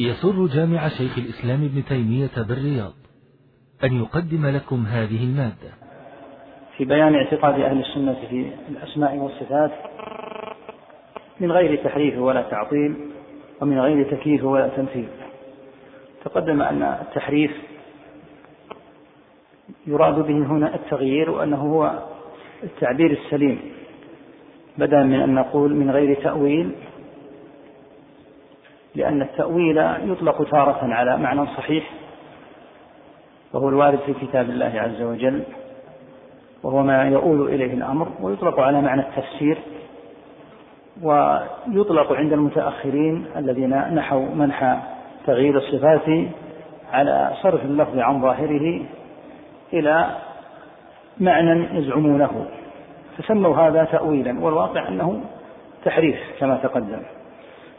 يسر جامع شيخ الإسلام ابن تيمية بالرياض أن يقدم لكم هذه المادة. في بيان اعتقاد أهل السنة في الأسماء والصفات من غير تحريف ولا تعطيل ومن غير تكييف ولا تمثيل. تقدم أن التحريف يراد به هنا التغيير وأنه هو التعبير السليم بدلا من أن نقول من غير تأويل لأن التأويل يطلق تارة على معنى صحيح وهو الوارد في كتاب الله عز وجل وهو ما يؤول إليه الأمر ويطلق على معنى التفسير ويطلق عند المتأخرين الذين نحوا منح تغيير الصفات على صرف اللفظ عن ظاهره إلى معنى يزعمونه. فسموا هذا تأويلا والواقع أنه تحريف كما تقدم.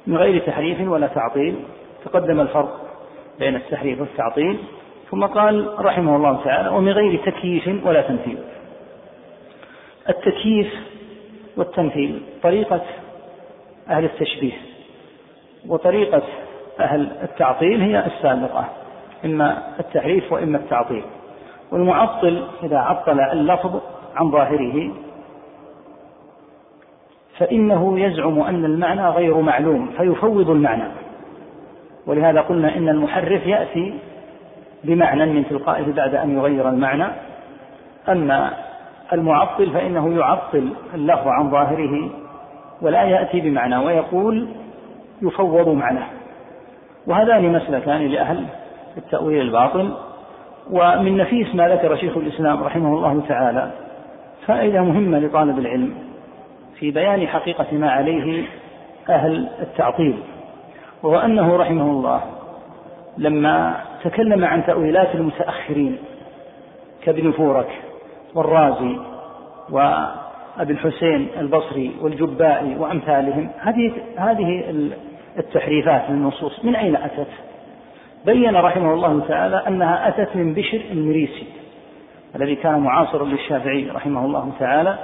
من غير تحريف ولا تعطيل تقدم الفرق بين التحريف والتعطيل ثم قال رحمه الله تعالى ومن غير تكييف ولا تمثيل التكييف والتمثيل طريقة أهل التشبيه وطريقة أهل التعطيل هي السابقة إما التحريف وإما التعطيل. والمعطل إذا عطل اللفظ عن ظاهره فإنه يزعم أن المعنى غير معلوم فيفوض المعنى. ولهذا قلنا إن المحرف يأتي بمعنى من تلقائه بعد أن يغير المعنى. أما المعطل فإنه يعطل اللفظ عن ظاهره ولا يأتي بمعنى ويقول يفوض معناه وهذان مسلكان لأهل التأويل الباطل. ومن نفيس ما ذكر شيخ الإسلام رحمه الله تعالى فائدة مهمة لطالب العلم. في بيان حقيقة ما عليه أهل التعطيل وهو أنه رحمه الله لما تكلم عن تأويلات المتأخرين كابن فورك والرازي وأبي الحسين البصري والجبائي وأمثالهم هذه هذه التحريفات للنصوص من أين أتت؟ بين رحمه الله تعالى أنها أتت من بشر المريسي الذي كان معاصرا للشافعي رحمه الله تعالى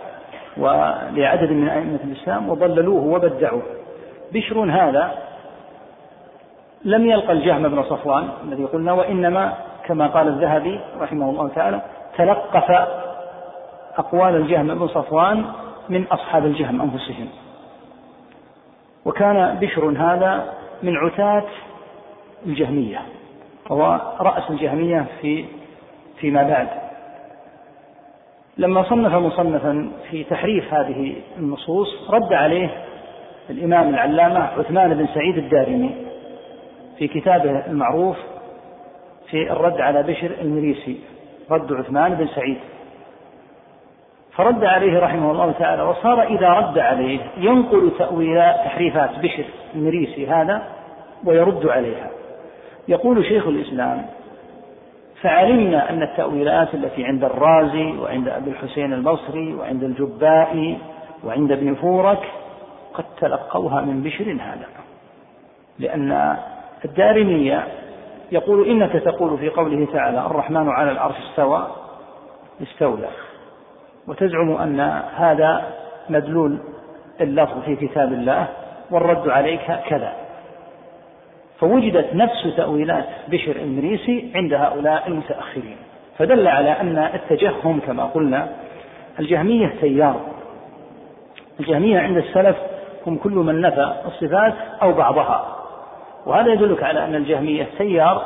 ولعدد من أئمة الإسلام وضللوه وبدعوه. بشر هذا لم يلقى الجهم بن صفوان الذي قلنا وإنما كما قال الذهبي رحمه الله تعالى تلقف أقوال الجهم بن صفوان من أصحاب الجهم أنفسهم. وكان بشر هذا من عتاة الجهمية وهو رأس الجهمية في فيما بعد. لما صنف مصنفا في تحريف هذه النصوص رد عليه الإمام العلامة عثمان بن سعيد الدارمي في كتابه المعروف في الرد على بشر المريسي رد عثمان بن سعيد. فرد عليه رحمه الله تعالى وصار إذا رد عليه ينقل تأويلات تحريفات بشر المريسي هذا ويرد عليها. يقول شيخ الإسلام فعلمنا أن التأويلات التي عند الرازي وعند أبي الحسين البصري وعند الجبائي وعند ابن فورك قد تلقوها من بشر هذا. لأن الدارمية يقول إنك تقول في قوله تعالى الرحمن على العرش استوى استولى. وتزعم أن هذا مدلول اللفظ في كتاب الله والرد عليك كذا. فوجدت نفس تأويلات بشر المريسي عند هؤلاء المتأخرين. فدل على أن التجهم كما قلنا الجهمية تيار الجهمية عند السلف هم كل من نفى الصفات أو بعضها. وهذا يدلك على أن الجهمية تيار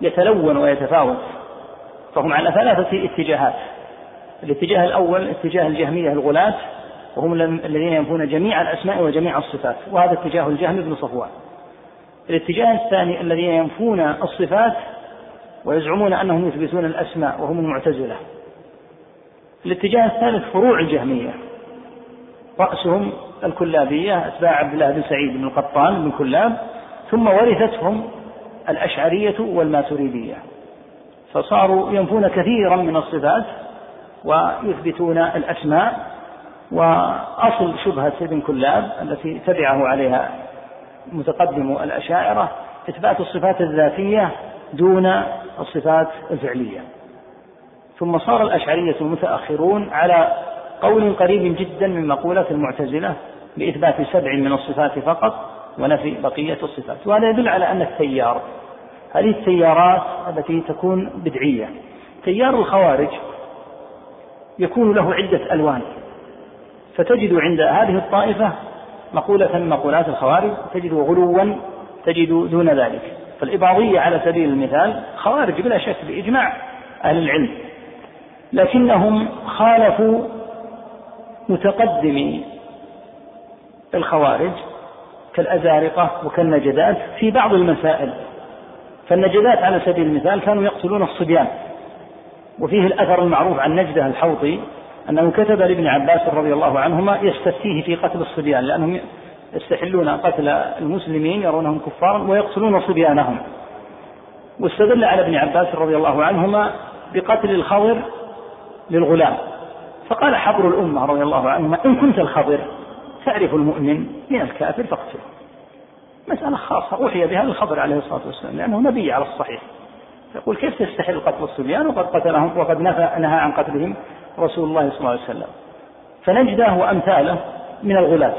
يتلون ويتفاوت. فهم على ثلاثة اتجاهات. الاتجاه الأول اتجاه الجهمية الغلاة وهم الذين ينفون جميع الأسماء وجميع الصفات. وهذا اتجاه الجهم بن صفوان. الاتجاه الثاني الذين ينفون الصفات ويزعمون أنهم يثبتون الأسماء وهم المعتزلة. الاتجاه الثالث فروع الجهمية. رأسهم الكلابية أتباع عبد الله بن سعيد بن القطان بن كلاب ثم ورثتهم الأشعرية والماتريدية. فصاروا ينفون كثيرا من الصفات ويثبتون الأسماء. وأصل شبهة ابن كلاب التي تبعه عليها متقدم الأشاعرة إثبات الصفات الذاتية دون الصفات الفعلية. ثم صار الأشعرية المتأخرون على قول قريب جدا من مقولة المعتزلة بإثبات سبع من الصفات فقط ونفي بقية الصفات. وهذا يدل على أن التيار هذه التيارات التي تكون بدعية. تيار الخوارج يكون له عدة ألوان. فتجد عند هذه الطائفة مقولة من مقولات الخوارج تجد غلوا تجد دون ذلك. فالإباضية على سبيل المثال خوارج بلا شك بإجماع أهل العلم. لكنهم خالفوا متقدمي الخوارج كالأزارقة وكالنجدات في بعض المسائل. فالنجدات على سبيل المثال كانوا يقتلون الصبيان وفيه الأثر المعروف عن نجدة الحوطي أنه كتب لابن عباس رضي الله عنهما يستفتيه في قتل الصبيان لأنهم يستحلون قتل المسلمين يرونهم كفارا ويقتلون صبيانهم. واستدل على ابن عباس رضي الله عنهما بقتل الخضر للغلام. فقال حبر الأمة رضي الله عنهما إن كنت الخضر تعرف المؤمن من الكافر فاقتله. مسألة خاصة أوحي بها للخضر عليه الصلاة والسلام لأنه نبي على الصحيح. يقول كيف تستحل قتل الصبيان؟ وقد قتلهم وقد نهى عن قتلهم رسول الله صلى الله عليه وسلم. فنجده وأمثاله من الغلاة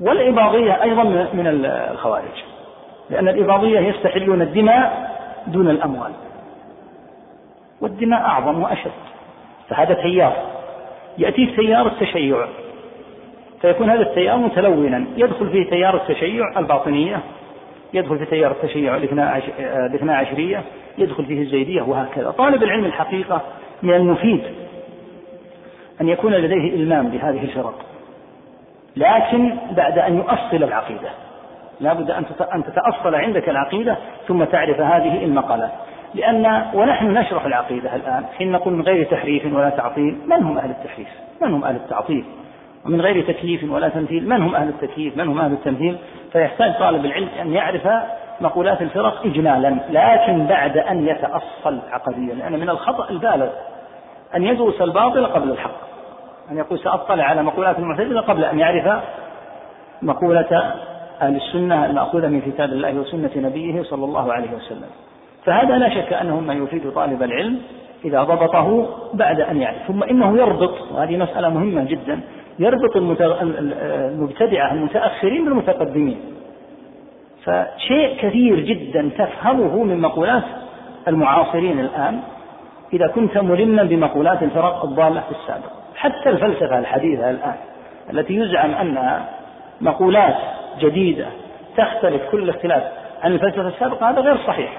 والإباضية أيضا من الخوارج. لأن الإباضية يستحلون الدماء دون الأموال. والدماء أعظم وأشد. فهذا تيار يأتيه تيار التشيع. فيكون هذا التيار متلونا. يدخل فيه تيار التشيع الباطنية. يدخل في تيار التشيع الاثنا عشرية. يدخل فيه الزيدية وهكذا. طالب العلم الحقيقة من المفيد أن يكون لديه إلمام بهذه الفرق. لكن بعد أن يؤصل العقيدة. لا بد أن تتأصل عندك العقيدة ثم تعرف هذه المقالات. لأن ونحن نشرح العقيدة الآن. حين نقول من غير تحريف ولا تعطيل من هم أهل التحريف؟ من هم أهل التعطيل؟ ومن غير تكييف ولا تمثيل من هم أهل التكييف؟ من هم أهل التمثيل؟ فيحتاج طالب العلم أن يعرف مقولات الفرق إجمالا. لكن بعد أن يتأصل عقديا. لأن من الخطأ البالغ أن يدرس الباطل قبل الحق. أن يقول سأطلع على مقولات المعتزلة قبل أن يعرف مقولة أهل السنة المأخوذة من كتاب الله وسنة نبيه صلى الله عليه وسلم. فهذا لا شك أنه ما يفيد طالب العلم إذا ضبطه بعد أن يعرف. ثم إنه يربط وهذه مسألة مهمة جدا يربط المبتدعة المتأخرين بالمتقدمين. فشيء كثير جدا تفهمه من مقولات المعاصرين الآن إذا كنت ملما بمقولات الفرق الضالة في السابق. حتى الفلسفة الحديثة الآن التي يزعم أنها مقولات جديدة تختلف كل الاختلاف عن الفلسفة السابقة هذا غير صحيح.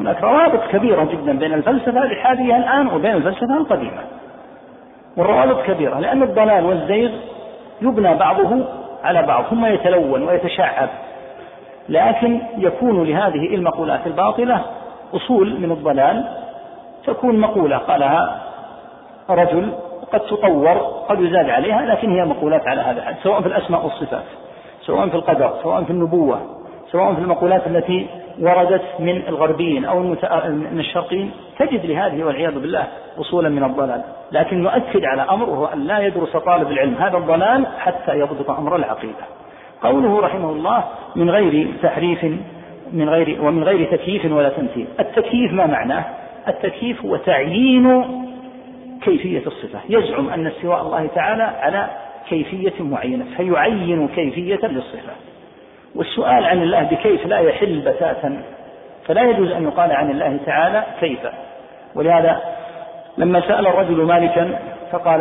هناك روابط كبيرة جدا بين الفلسفة الحالية الآن وبين الفلسفة القديمة. والروابط كبيرة لأن الضلال والزيغ يبنى بعضه على بعض ثم يتلون ويتشعب. لكن يكون لهذه المقولات الباطلة أصول من الضلال. تكون مقولة قالها رجل قد تطور قد يزاد عليها لكن هي مقولات على هذا الحد سواء في الأسماء والصفات سواء في القدر سواء في النبوة سواء في المقولات التي وردت من الغربيين أو من الشرقيين. تجد لهذه والعياذ بالله أصولا من الضلال لكن نؤكد على أمر وهو أن لا يدرس طالب العلم هذا الضلال حتى يضبط أمر العقيدة. قوله رحمه الله من غير تحريف من غير ومن غير تكييف ولا تمثيل. التكييف ما معناه؟ التكييف هو تعيين كيفية الصفة. يزعم أن استواء الله تعالى على كيفية معينة فيعين كيفية للصفة. والسؤال عن الله بكيف لا يحل بتاتا فلا يجوز أن يقال عن الله تعالى كيف ولهذا لما سأل الرجل مالكا فقال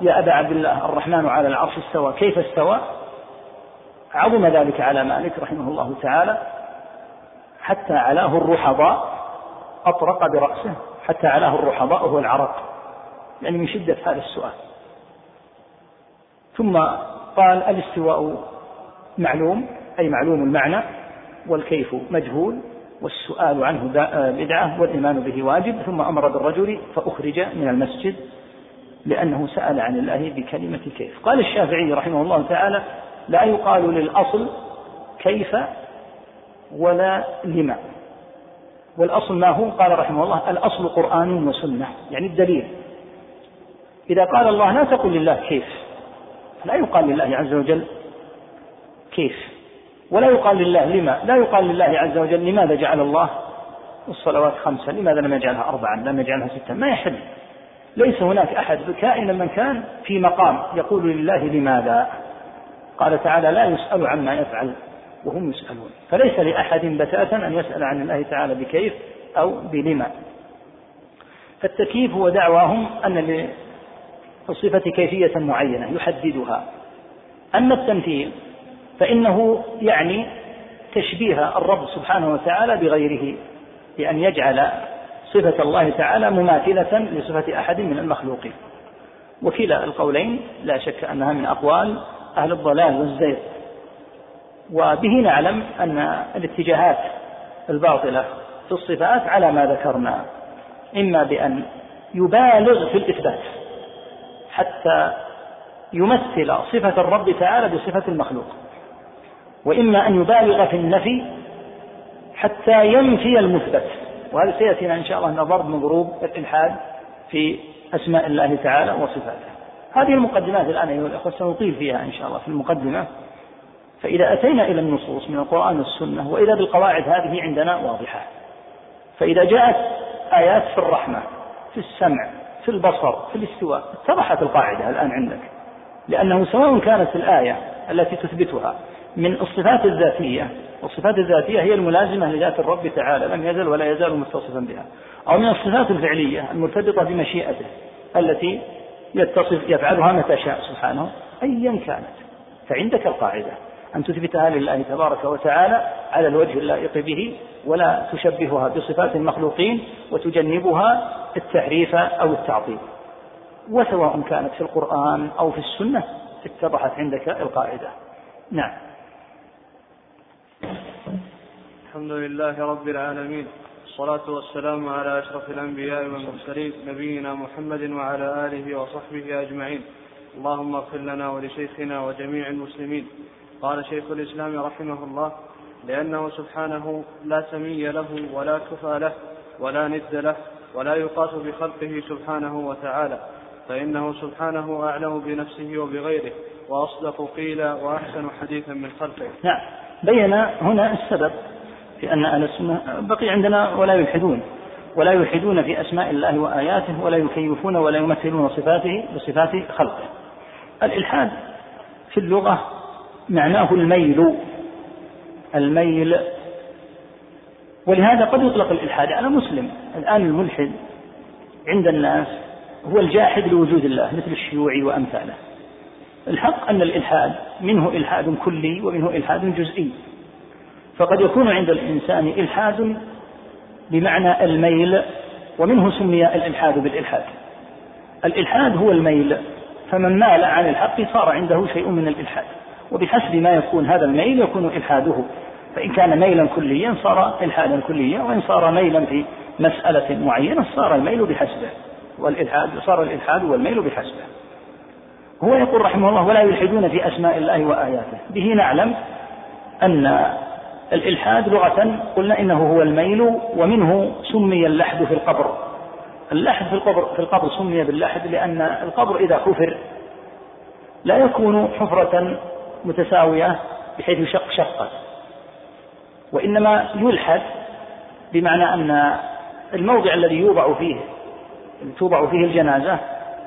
يا أبا عبد الله الرحمن على العرش استوى. كيف استوى؟ عظم ذلك على مالك رحمه الله تعالى حتى علاه الرحضاء أطرق برأسه حتى علاه الرحضاء وهو العرق. يعني من شدة هذا السؤال. ثم قال الاستواء معلوم أي معلوم المعنى والكيف مجهول والسؤال عنه بدعة والإيمان به واجب ثم أمر بالرجل فأخرج من المسجد لأنه سأل عن الله بكلمة كيف. قال الشافعي رحمه الله تعالى لا يقال للأصل كيف ولا لما. والأصل ما هو؟ قال رحمه الله الأصل قرآن وسنة. يعني الدليل إذا قال الله لا تقل لله كيف؟ لا يقال لله عز وجل كيف؟ ولا يقال لله لما؟ لا يقال لله عز وجل لماذا جعل الله الصلوات خمسة؟ لماذا لم يجعلها أربعا لم يجعلها ستا ما يحل. ليس هناك أحد كائنا من كان في مقام يقول لله لماذا؟ قال تعالى لا يسأل عما يفعل وهم يسألون. فليس لأحد بتاتا أن يسأل عن الله تعالى بكيف أو بلما. فالتكييف هو دعواهم أن للصفة كيفية معينة يحددها. أما التمثيل فإنه يعني تشبيه الرب سبحانه وتعالى بغيره بأن يجعل صفة الله تعالى مماثلة لصفة أحد من المخلوقين وكلا القولين لا شك أنها من أقوال أهل الضلال والزيغ. وبه نعلم أن الاتجاهات الباطلة في الصفات على ما ذكرنا إما بأن يبالغ في الإثبات حتى يمثل صفة الرب تعالى بصفة المخلوق. وإما أن يبالغ في النفي حتى ينفي المثبت. وهذا سيأتينا إن شاء الله ضرب من ضروب الإلحاد في أسماء الله تعالى وصفاته. هذه المقدمات الآن أيها الأخوة سنطيل فيها إن شاء الله في المقدمة. فإذا أتينا إلى النصوص من القرآن والسنة وإذا بالقواعد هذه عندنا واضحة. فإذا جاءت آيات في الرحمة في السمع في البصر في الاستواء. اتضحت القاعدة الآن عندك. لأنه سواء كانت الآية التي تثبتها من الصفات الذاتية والصفات الذاتية هي الملازمة لذات الرب تعالى لم يزل ولا يزال متصفا بها. أو من الصفات الفعلية المرتبطة بمشيئته التي يتصف يفعلها متى شاء سبحانه أيا كانت. فعندك القاعدة. أن تثبتها لله تبارك وتعالى على الوجه اللائق به ولا تشبهها بصفات المخلوقين وتجنبها التحريف أو التعطيل. وسواء كانت في القرآن أو في السنة اتضحت عندك القاعدة. نعم. الحمد لله رب العالمين والصلاة والسلام على أشرف الأنبياء والمرسلين نبينا محمد وعلى آله وصحبه أجمعين. اللهم اغفر لنا ولشيخنا وجميع المسلمين. قال شيخ الإسلام رحمه الله لأنه سبحانه لا سمي له ولا كفى له ولا ند له ولا يقاس بخلقه سبحانه وتعالى فإنه سبحانه أعلم بنفسه وبغيره وأصدق قيلا وأحسن حديثا من خلقه. نعم. بين هنا السبب في أن أهل السنة بقي عندنا ولا يلحدون ولا يلحدون في أسماء الله وآياته ولا يكيفون ولا يمثلون صفاته بصفات خلقه. الإلحاد في اللغة معناه الميل. الميل. ولهذا قد يطلق الإلحاد على مسلم. الآن الملحد عند الناس هو الجاحد لوجود الله مثل الشيوعي وأمثاله. الحق أن الإلحاد منه إلحاد كلي ومنه إلحاد جزئي. فقد يكون عند الإنسان إلحاد بمعنى الميل ومنه سمي الإلحاد بالإلحاد. الإلحاد هو الميل. فمن مال عن الحق صار عنده شيء من الإلحاد. وبحسب ما يكون هذا الميل يكون إلحاده. فإن كان ميلا كليا صار إلحادا كليا وإن صار ميلا في مسألة معينة صار الميل بحسبه. والإلحاد صار الإلحاد والميل بحسبه. هو يقول رحمه الله ولا يلحدون في أسماء الله وآياته. به نعلم أن الإلحاد لغة قلنا إنه هو الميل ومنه سمي اللحد في القبر. اللحد في القبر في القبر سمي باللحد لأن القبر إذا حفر لا يكون حفرة متساوية بحيث يشق شقة وإنما يلحد بمعنى أن الموضع الذي يوضع فيه توضع فيه الجنازة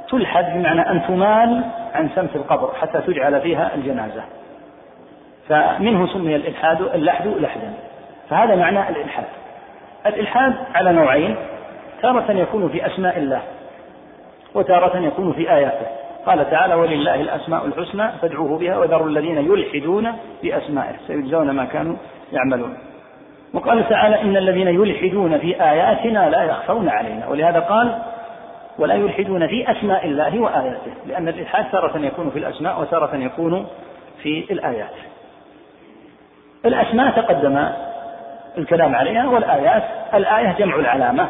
تلحد بمعنى أن تمال عن سمت القبر حتى تجعل فيها الجنازة. فمنه سمي الإلحاد اللحد لحدا. فهذا معنى الإلحاد. الإلحاد على نوعين تارة يكون في أسماء الله وتارة يكون في آياته. قال تعالى ولله الأسماء الحسنى فادعوه بها وذروا الذين يلحدون بأسمائه سيجزون ما كانوا يعملون. وقال تعالى إن الذين يلحدون في آياتنا لا يخفون علينا ولهذا قال ولا يلحدون في أسماء الله وآياته لأن الإلحاد تارة يكون في الأسماء وتارة يكون في الآيات. الأسماء تقدم الكلام عليها والآيات الآية جمع العلامة.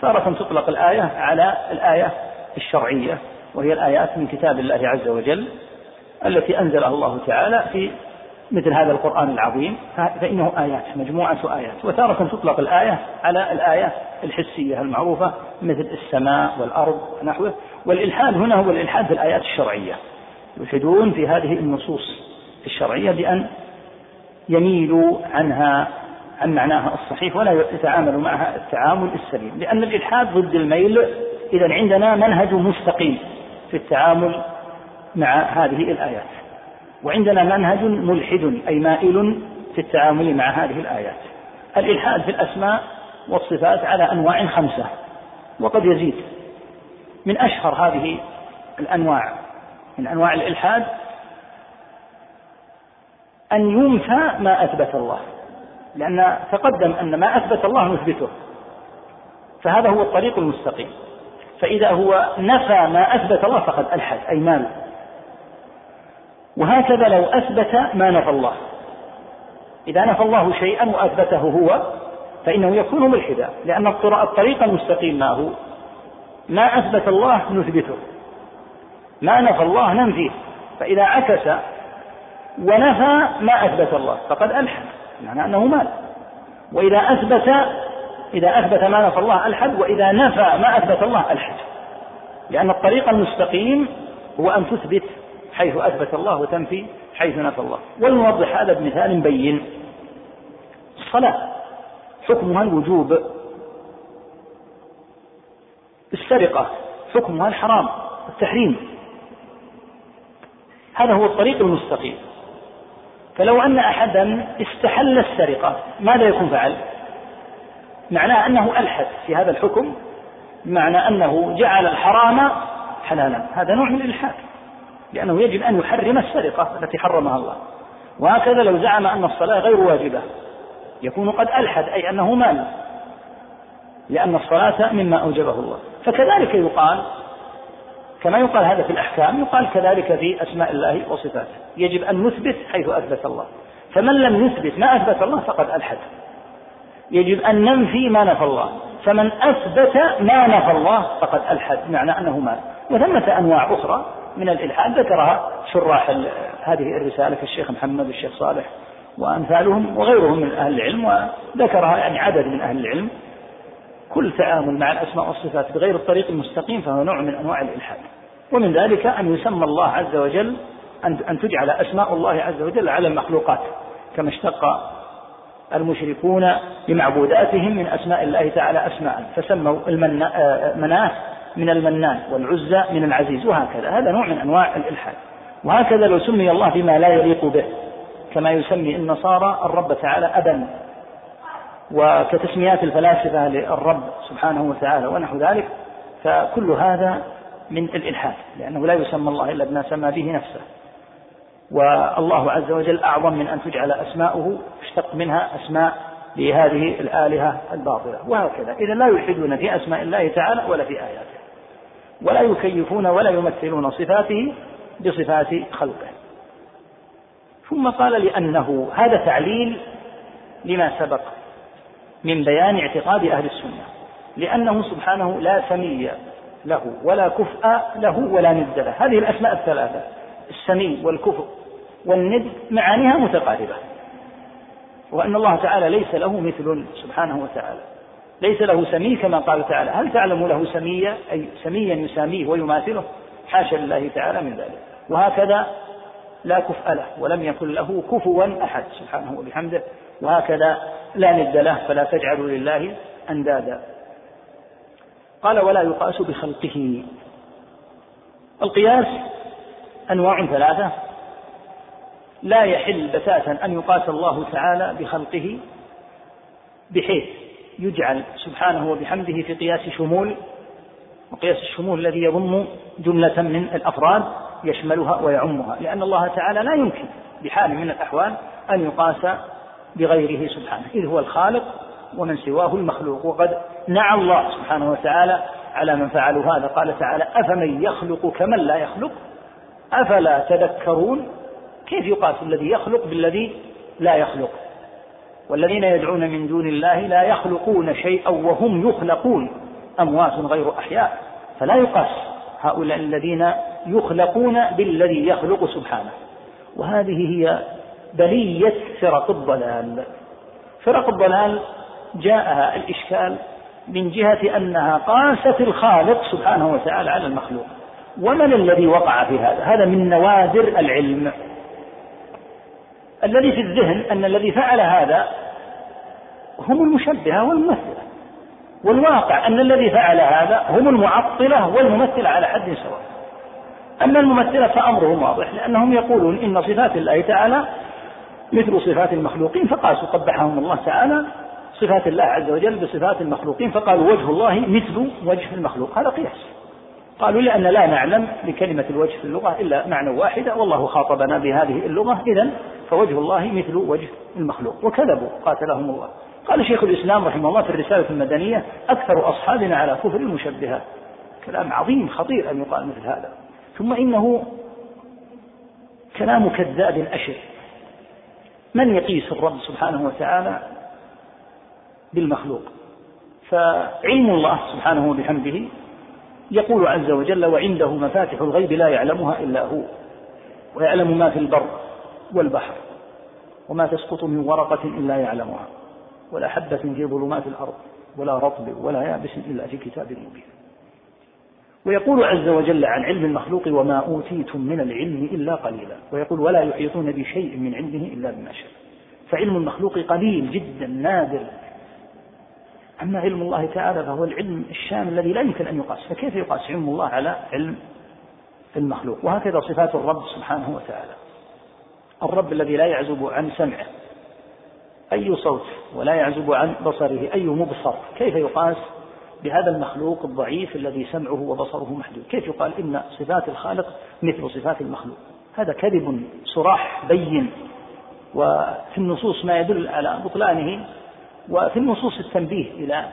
تارة تطلق الآية على الآية الشرعية. وهي الآيات من كتاب الله عز وجل التي أنزلها الله تعالى في مثل هذا القرآن العظيم. فإنه آيات مجموعة آيات. وتارة تطلق الآية على الآية الحسية المعروفة مثل السماء والأرض ونحوه. والإلحاد هنا هو الإلحاد في الآيات الشرعية. يلحدون في هذه النصوص الشرعية بأن يميلوا عنها عن معناها الصحيح ولا يتعاملوا معها التعامل السليم. لأن الإلحاد ضد الميل إذا عندنا منهج مستقيم. في التعامل مع هذه الآيات. وعندنا منهج ملحد أي مائل في التعامل مع هذه الآيات. الإلحاد في الأسماء والصفات على أنواع خمسة وقد يزيد. من أشهر هذه الأنواع من أنواع الإلحاد أن ينفى ما أثبت الله. لأن تقدم أن ما أثبت الله نثبته. فهذا هو الطريق المستقيم. فإذا هو نفى ما أثبت الله فقد ألحد أي مال وهكذا لو أثبت ما نفى الله. إذا نفى الله شيئا وأثبته هو فإنه يكون ملحدا لأن الطريق المستقيم ما هو ما أثبت الله نثبته. ما نفى الله ننفيه. فإذا عكس ونفى ما أثبت الله فقد ألحد معنى أنه مال وإذا أثبت إذا أثبت ما نفى الله ألحد وإذا نفى ما أثبت الله ألحد. لأن الطريق المستقيم هو أن تثبت حيث أثبت الله وتنفي حيث نفى الله. ولنوضح هذا بمثال بين. الصلاة حكمها الوجوب. السرقة حكمها الحرام. التحريم. هذا هو الطريق المستقيم. فلو أن أحدا استحل السرقة ماذا يكون فعل؟ معناه أنه ألحد في هذا الحكم بمعنى أنه جعل الحرام حلالا. هذا نوع من الإلحاد لأنه يجب أن يحرم السرقة التي حرمها الله. وهكذا لو زعم أن الصلاة غير واجبة يكون قد ألحد أي أنه مال لأن الصلاة مما أوجبه الله. فكذلك يقال كما يقال هذا في الأحكام يقال كذلك في أسماء الله وصفاته. يجب أن نثبت حيث أثبت الله. فمن لم يثبت ما أثبت الله فقد ألحد. يجب أن ننفي ما نفى الله. فمن أثبت ما نفى الله فقد ألحد بمعنى أنه مال وثمة أنواع أخرى من الإلحاد. ذكرها شراح هذه الرسالة كالشيخ محمد والشيخ صالح وأمثالهم وغيرهم من أهل العلم وذكرها يعني عدد من أهل العلم. كل تعامل مع الأسماء والصفات بغير الطريق المستقيم فهو نوع من أنواع الإلحاد. ومن ذلك أن يسمى الله عز وجل أن تجعل أسماء الله عز وجل على المخلوقات كما اشتق المشركون بمعبوداتهم من أسماء الله تعالى أسماء فسموا المناه من المنان والعزى من العزيز وهكذا. هذا نوع من أنواع الإلحاد. وهكذا لو سمي الله بما لا يليق به كما يسمي النصارى الرب تعالى أبا وكتسميات الفلاسفة للرب سبحانه وتعالى ونحو ذلك فكل هذا من الإلحاد لأنه لا يسمى الله إلا بما سمى به نفسه. والله عز وجل أعظم من أن تجعل أسماؤه اشتق منها أسماء لهذه الآلهة الباطلة. وهكذا. إذا لا يلحدون في أسماء الله تعالى ولا في آياته. ولا يكيفون ولا يمثلون صفاته بصفات خلقه. ثم قال لأنه هذا تعليل لما سبق من بيان اعتقاد أهل السنة. لأنه سبحانه لا سمي له ولا كفء له ولا ند له. هذه الأسماء الثلاثة السمي والكفء. والند معانيها متقاربة. وأن الله تعالى ليس له مثل سبحانه وتعالى. ليس له سمي كما قال تعالى. هل تعلم له سميا أي سميا يساميه ويماثله؟ حاشا لله تعالى من ذلك. وهكذا لا كفء له ولم يكن له كفوا أحد سبحانه وبحمده. وهكذا لا ند له فلا تجعلوا لله أندادا. قال ولا يقاس بخلقه. القياس أنواع ثلاثة. لا يحل بتاتا أن يقاس الله تعالى بخلقه بحيث يجعل سبحانه وبحمده في قياس شمول وقياس الشمول الذي يضم جملة من الأفراد يشملها ويعمها لأن الله تعالى لا يمكن بحال من الأحوال أن يقاس بغيره سبحانه إذ هو الخالق ومن سواه المخلوق وقد نعى الله سبحانه وتعالى على من فعلوا هذا قال تعالى أفمن يخلق كمن لا يخلق؟ أفلا تذكرون كيف يقاس الذي يخلق بالذي لا يخلق؟ والذين يدعون من دون الله لا يخلقون شيئا وهم يخلقون. أموات غير أحياء. فلا يقاس هؤلاء الذين يخلقون بالذي يخلق سبحانه. وهذه هي بلية فرق الضلال. فرق الضلال جاءها الإشكال من جهة أنها قاست الخالق سبحانه وتعالى على المخلوق. ومن الذي وقع في هذا؟ هذا من نوادر العلم. الذي في الذهن أن الذي فعل هذا هم المشبهة والممثلة. والواقع أن الذي فعل هذا هم المعطلة والممثلة على حد سواء. أما الممثلة فأمرهم واضح لأنهم يقولون إن صفات الله تعالى مثل صفات المخلوقين فقاسوا قبحهم الله تعالى صفات الله عز وجل بصفات المخلوقين فقالوا وجه الله مثل وجه المخلوق. هذا قياس. قالوا لأن لا نعلم لكلمة الوجه في اللغة إلا معنى واحدة والله خاطبنا بهذه اللغة. إذا فوجه الله مثل وجه المخلوق. وكذبوا قاتلهم الله. قال شيخ الإسلام رحمه الله في الرسالة المدنية أكثر أصحابنا على كفر المشبهات كلام عظيم خطير أن يقال مثل هذا. ثم إنه كلام كذاب أشر. من يقيس الرب سبحانه وتعالى بالمخلوق؟ فعلم الله سبحانه وبحمده يقول عز وجل وعنده مفاتح الغيب لا يعلمها إلا هو ويعلم ما في البر. والبحر وما تسقط من ورقة إلا يعلمها ولا حبة في ظلمات الأرض ولا رطب ولا يابس إلا في كتاب مبين. ويقول عز وجل عن علم المخلوق وما أوتيتم من العلم إلا قليلا. ويقول ولا يحيطون بشيء من علمه إلا بما شاء. فعلم المخلوق قليل جدا نادر. أما علم الله تعالى فهو العلم الشامل الذي لا يمكن أن يقاس. فكيف يقاس علم الله على علم المخلوق؟ وهكذا صفات الرب سبحانه وتعالى. الرب الذي لا يعزب عن سمعه. أي صوت ولا يعزب عن بصره. أي مبصر. كيف يقاس بهذا المخلوق الضعيف الذي سمعه وبصره محدود؟ كيف يقال إن صفات الخالق مثل صفات المخلوق؟ هذا كذب صراح بين. وفي النصوص ما يدل على بطلانه. وفي النصوص التنبيه إلى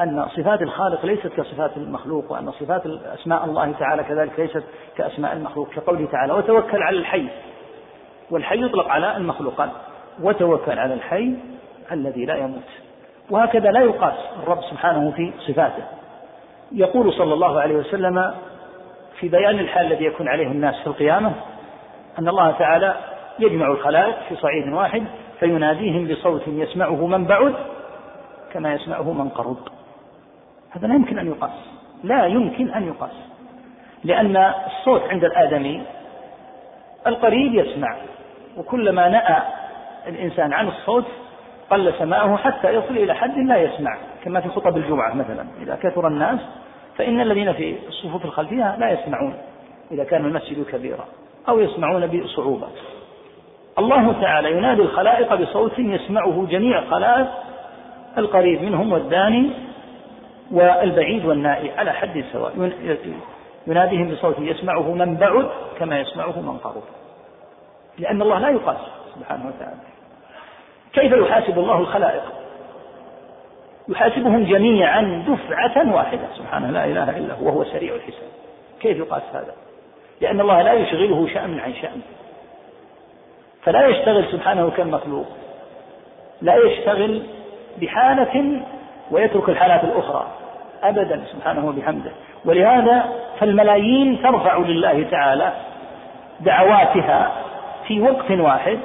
أن صفات الخالق ليست كصفات المخلوق وأن صفات أسماء الله تعالى كذلك ليست كأسماء المخلوق كقوله تعالى وتوكل على الحي والحي يطلق على المخلوقات وتوكل على الحي الذي لا يموت. وهكذا لا يقاس الرب سبحانه في صفاته. يقول صلى الله عليه وسلم في بيان الحال الذي يكون عليه الناس في القيامة أن الله تعالى يجمع الخلائق في صعيد واحد فيناديهم بصوت يسمعه من بعد كما يسمعه من قرب. هذا لا يمكن أن يقاس لا يمكن أن يقاس لأن الصوت عند الآدمي القريب يسمع وكلما نأى الإنسان عن الصوت قل سماعه حتى يصل إلى حد لا يسمع كما في خطب الجمعة مثلا. إذا كثر الناس فإن الذين في الصفوف الخلفية لا يسمعون إذا كان المسجد كبيرا أو يسمعون بصعوبة. الله تعالى ينادي الخلائق بصوت يسمعه جميع الخلائق القريب منهم والداني والبعيد والنائي على حد سواء. يناديهم بصوت يسمعه من بعد كما يسمعه من قرب. لأن الله لا يقاس سبحانه وتعالى. كيف يحاسب الله الخلائق؟ يحاسبهم جميعا دفعة واحدة. سبحانه لا إله إلا هو وهو سريع الحساب. كيف يقاس هذا؟ لأن الله لا يشغله شأن عن شأن. فلا يشتغل سبحانه كالمخلوق. لا يشتغل بحالة ويترك الحالات الأخرى أبدا سبحانه وبحمده. ولهذا فالملايين ترفع لله تعالى دعواتها في وقت واحد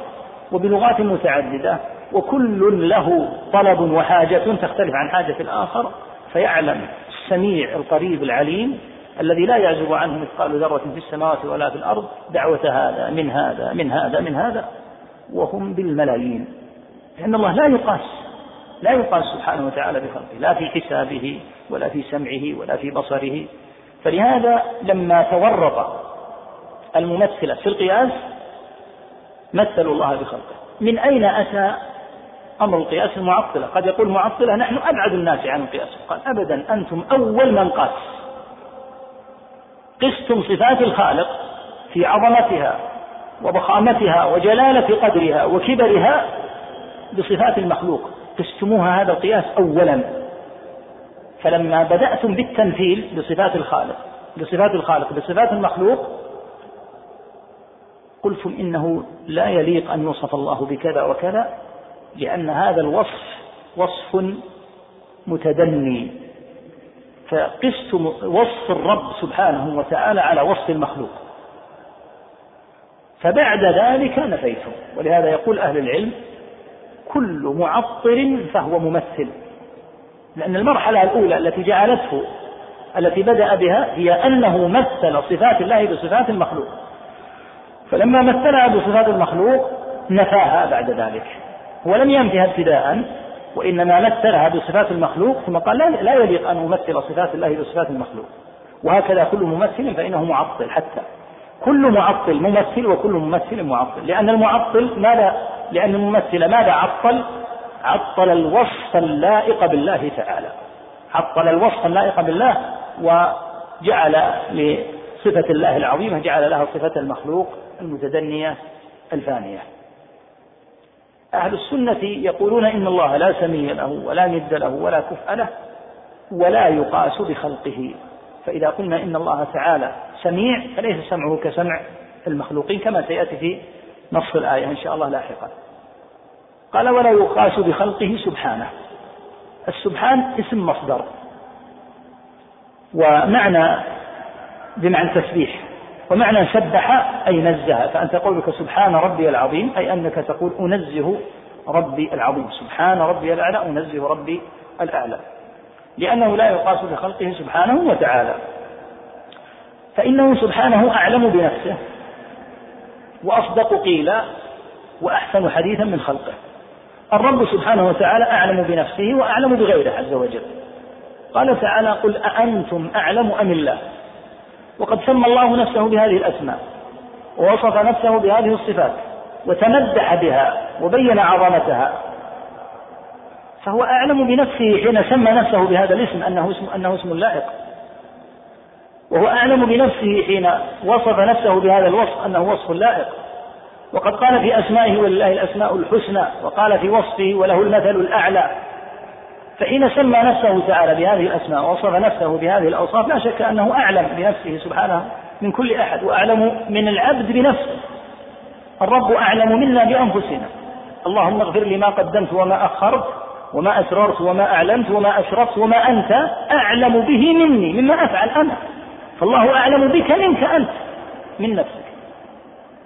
وبلغات متعددة وكل له طلب وحاجة تختلف عن حاجة الآخر فيعلم السميع القريب العليم الذي لا يعزب عنه مثقال ذرة في السماوات ولا في الأرض دعوة هذا من هذا من هذا من هذا وهم بالملايين. لأن الله لا يقاس لا يقاس سبحانه وتعالى بخلقه لا في حسابه ولا في سمعه ولا في بصره. فلهذا لما تورط الممثلة في القياس مثلوا الله بخلقه. من أين أتى أمر القياس المعطلة؟ قد يقول معطلة نحن أبعد الناس عن القياس. قال أبدا أنتم أول من قاس قستم صفات الخالق في عظمتها وضخامتها وجلالة قدرها وكبرها بصفات المخلوق. قستموها هذا القياس أولا. فلما بدأتم بالتمثيل بصفات الخالق بصفات الخالق بصفات المخلوق قلتم إنه لا يليق أن يوصف الله بكذا وكذا لأن هذا الوصف وصف متدني. فقستم وصف الرب سبحانه وتعالى على وصف المخلوق. فبعد ذلك نفيتم. ولهذا يقول أهل العلم كل معطل فهو ممثل. لأن المرحلة الأولى التي جعلته التي بدأ بها هي أنه مثل صفات الله بصفات المخلوق. فلما مثلها بصفات المخلوق نفاها بعد ذلك. ولم ينفها ابتداء وإنما مثلها بصفات المخلوق ثم قال لا, لا يليق أن أمثل صفات الله بصفات المخلوق. وهكذا كل ممثل فإنه معطل حتى. كل معطل ممثل وكل ممثل معطل. لأن المعطل ماذا؟ لأن الممثل ماذا عطل؟ عطل الوصف اللائق بالله تعالى. عطل الوصف اللائق بالله وجعل لصفة الله العظيمة جعل لها صفة المخلوق المتدنية الفانية. أهل السنة يقولون إن الله لا سمي له ولا ند له ولا كفء له ولا يقاس بخلقه. فإذا قلنا إن الله تعالى سميع فليس سمعه كسمع المخلوقين كما سيأتي في نص الآية إن شاء الله لاحقا. قال ولا يقاس بخلقه سبحانه. السبحان اسم مصدر. ومعنى بمعنى التسبيح ومعنى سبح أي نزه. فأنت قولك سبحان ربي العظيم أي أنك تقول أنزه ربي العظيم. سبحان ربي الأعلى أنزه ربي الأعلى. لأنه لا يقاس بخلقه سبحانه وتعالى. فإنه سبحانه أعلم بنفسه. وأصدق قيلا وأحسن حديثا من خلقه. الرب سبحانه وتعالى أعلم بنفسه وأعلم بغيره عز وجل. قال تعالى قل أأنتم أعلم أم الله؟ وقد سمى الله نفسه بهذه الأسماء ووصف نفسه بهذه الصفات وتمدح بها وبين عظمتها. فهو أعلم بنفسه حين سمى نفسه بهذا الاسم أنه اسم أنه اسم لائق. وهو أعلم بنفسه حين وصف نفسه بهذا الوصف أنه وصف لائق. وقد قال في أسمائه ولله الأسماء الحسنى وقال في وصفه وله المثل الأعلى. فحين سمى نفسه تعالى بهذه الأسماء ووصف نفسه بهذه الأوصاف لا شك أنه أعلم بنفسه سبحانه من كل أحد وأعلم من العبد بنفسه. الرب أعلم منا بأنفسنا. اللهم اغفر لي ما قدمت وما أخرت وما أسررت وما أعلنت وما أشرفت وما أنت أعلم به مني مما أفعل أنا. فالله أعلم بك منك أنت من نفسك.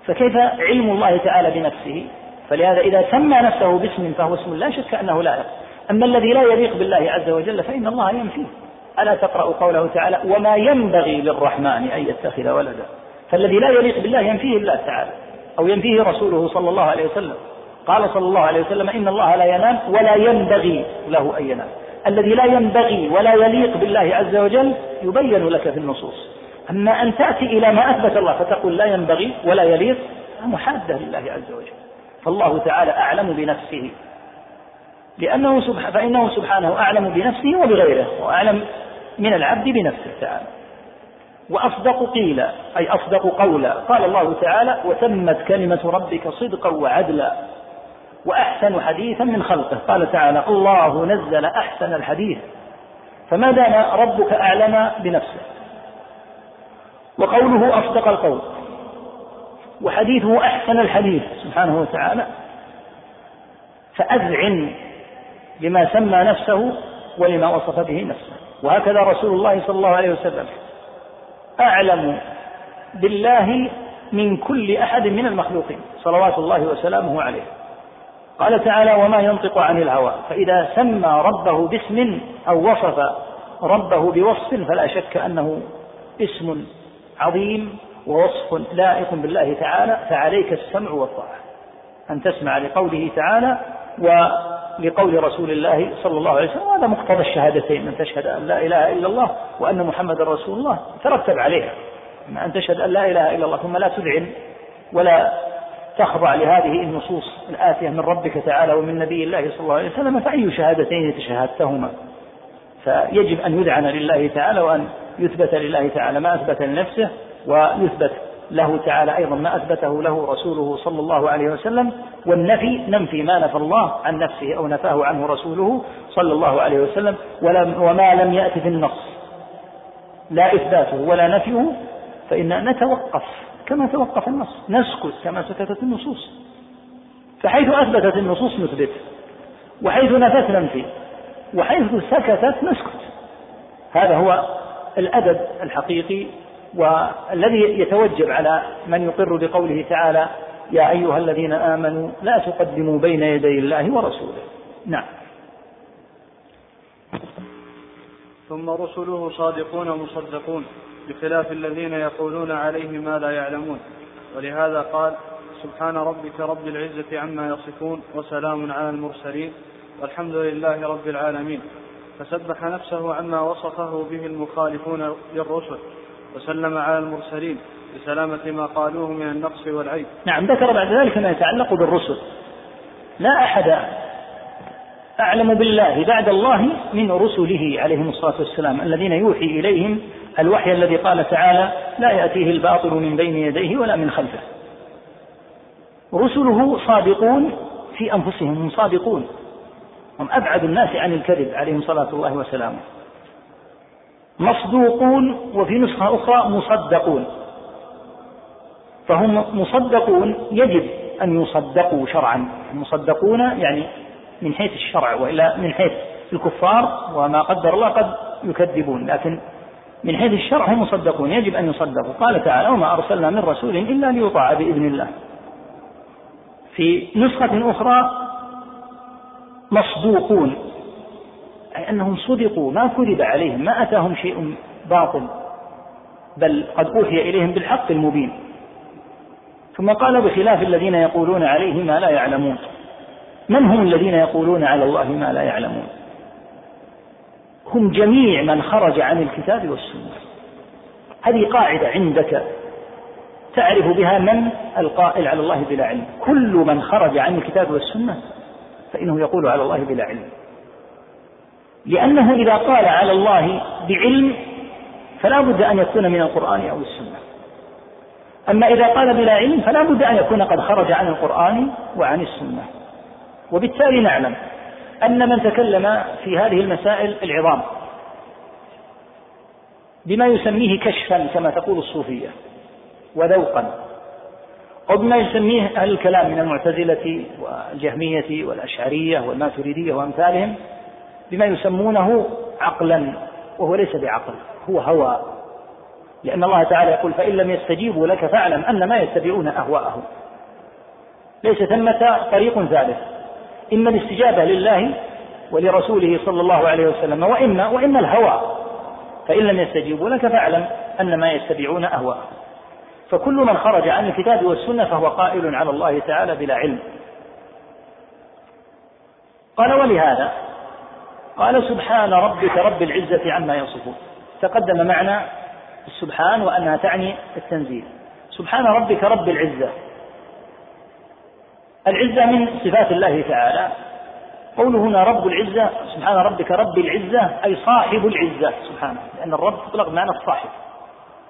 فكيف علم الله تعالى بنفسه؟ فلهذا إذا سمى نفسه باسم فهو اسم لا شك أنه لائق أما الذي لا يليق بالله عز وجل فإن الله ينفيه. ألا تقرأ قوله تعالى وما ينبغي للرحمن أن يتخذ ولدا فالذي لا يليق بالله ينفيه الله تعالى أو ينفيه رسوله صلى الله عليه وسلم. قال صلى الله عليه وسلم إن الله لا ينام ولا ينبغي له أن ينام. الذي لا ينبغي ولا يليق بالله عز وجل يبين لك في النصوص. أما أن تأتي إلى ما أثبت الله فتقول لا ينبغي ولا يليق محادة لله عز وجل. فالله تعالى أعلم بنفسه. لأنه سبحانه فإنه سبحانه أعلم بنفسه وبغيره وأعلم من العبد بنفسه تعالى. وأصدق قيلا أي أصدق قولا. قال الله تعالى وتمت كلمة ربك صدقا وعدلا. وأحسن حديثا من خلقه. قال تعالى الله نزل أحسن الحديث فما دام ربك أعلم بنفسه. وقوله أصدق القول وحديثه أحسن الحديث سبحانه وتعالى فأذعن لما سمى نفسه ولما وصف به نفسه. وهكذا رسول الله صلى الله عليه وسلم أعلم بالله من كل أحد من المخلوقين صلوات الله وسلامه عليه. قال تعالى وما ينطق عن الهوى. فإذا سمى ربه باسم أو وصف ربه بوصف فلا شك أنه اسم عظيم ووصف لائق بالله تعالى فعليك السمع والطاعة. أن تسمع لقوله تعالى ولقول رسول الله صلى الله عليه وسلم هذا مقتضى الشهادتين أن تشهد أن لا إله إلا الله وأن محمد رسول الله ترتب عليها. أن تشهد أن لا إله إلا الله ثم لا تذعن ولا تخضع لهذه النصوص الآتية من ربك تعالى ومن نبي الله صلى الله عليه وسلم فأي شهادتين تشهدتهما فيجب أن يذعن لله تعالى وأن يثبت لله تعالى ما أثبت لنفسه ويثبت له تعالى أيضا ما أثبته له رسوله صلى الله عليه وسلم والنفي ننفي ما نفى الله عن نفسه أو نفاه عنه رسوله صلى الله عليه وسلم وما لم يأت في النص. لا إثباته ولا نفيه فإن نتوقف. كما توقف النص نسكت كما سكتت النصوص. فحيث أثبتت النصوص نثبت وحيث نفت ننفي وحيث سكتت نسكت. هذا هو الأدب الحقيقي والذي يتوجب على من يقر بقوله تعالى يا أيها الذين آمنوا لا تقدموا بين يدي الله ورسوله. نعم. ثم رسله صادقون مصدقون. بخلاف الذين يقولون عليه ما لا يعلمون. ولهذا قال سبحان ربك رب العزة عما يصفون وسلام على المرسلين والحمد لله رب العالمين. فسبح نفسه عما وصفه به المخالفون للرسل وسلم على المرسلين بسلامة ما قالوه من النقص والعيب. نعم ذكر بعد ذلك ما يتعلق بالرسل. لا أحد أعلم بالله بعد الله من رسله عليهم الصلاة والسلام الذين يوحي إليهم الوحي الذي قال تعالى لا يأتيه الباطل من بين يديه ولا من خلفه. رسله صادقون في أنفسهم هم صادقون. هم أبعد الناس عن الكذب عليهم صلاة الله وسلامه. مصدوقون وفي نسخة أخرى مصدقون. فهم مصدقون يجب أن يصدقوا شرعا. مصدقون يعني من حيث الشرع وإلا من حيث الكفار وما قدر الله قد يكذبون. لكن من حيث الشرع هم مصدقون يجب أن يصدقوا. قال تعالى وما أرسلنا من رسول إلا ليطاع بإذن الله. في نسخة أخرى مصدوقون. أي أنهم صدقوا ما كذب عليهم ما أتاهم شيء باطل بل قد أوحي إليهم بالحق المبين. ثم قال بخلاف الذين يقولون عليه ما لا يعلمون. من هم الذين يقولون على الله ما لا يعلمون؟ هم جميع من خرج عن الكتاب والسنة. هذه قاعدة عندك تعرف بها من القائل على الله بلا علم. كل من خرج عن الكتاب والسنة فإنه يقول على الله بلا علم. لأنه إذا قال على الله بعلم فلا بد أن يكون من القرآن أو السنة. أما إذا قال بلا علم فلا بد أن يكون قد خرج عن القرآن وعن السنة. وبالتالي نعلم أن من تكلم في هذه المسائل العظام. بما يسميه كشفا كما تقول الصوفية وذوقا. أو بما يسميه أهل الكلام من المعتزلة والجهمية والأشعرية والماتريدية وأمثالهم بما يسمونه عقلا وهو ليس بعقل هو هوى. لأن الله تعالى يقول فإن لم يستجيبوا لك فاعلم أن ما يتبعون أهواءهم. ليس ثمة طريق ثالث. إما الاستجابة لله ولرسوله صلى الله عليه وسلم وإما وإما الهوى. فإن لم يستجيبوا لك فاعلم أن ما يتبعون أهواءهم فكل من خرج عن الكتاب والسنة فهو قائل على الله تعالى بلا علم. قال ولهذا قال سبحان ربك رب العزة عما يصفون. تقدم معنى السبحان وأنها تعني التنزيل. سبحان ربك رب العزة. العزة من صفات الله تعالى. قوله هنا رب العزة سبحان ربك رب العزة أي صاحب العزة سبحانه. لأن الرب تطلق معنى الصاحب.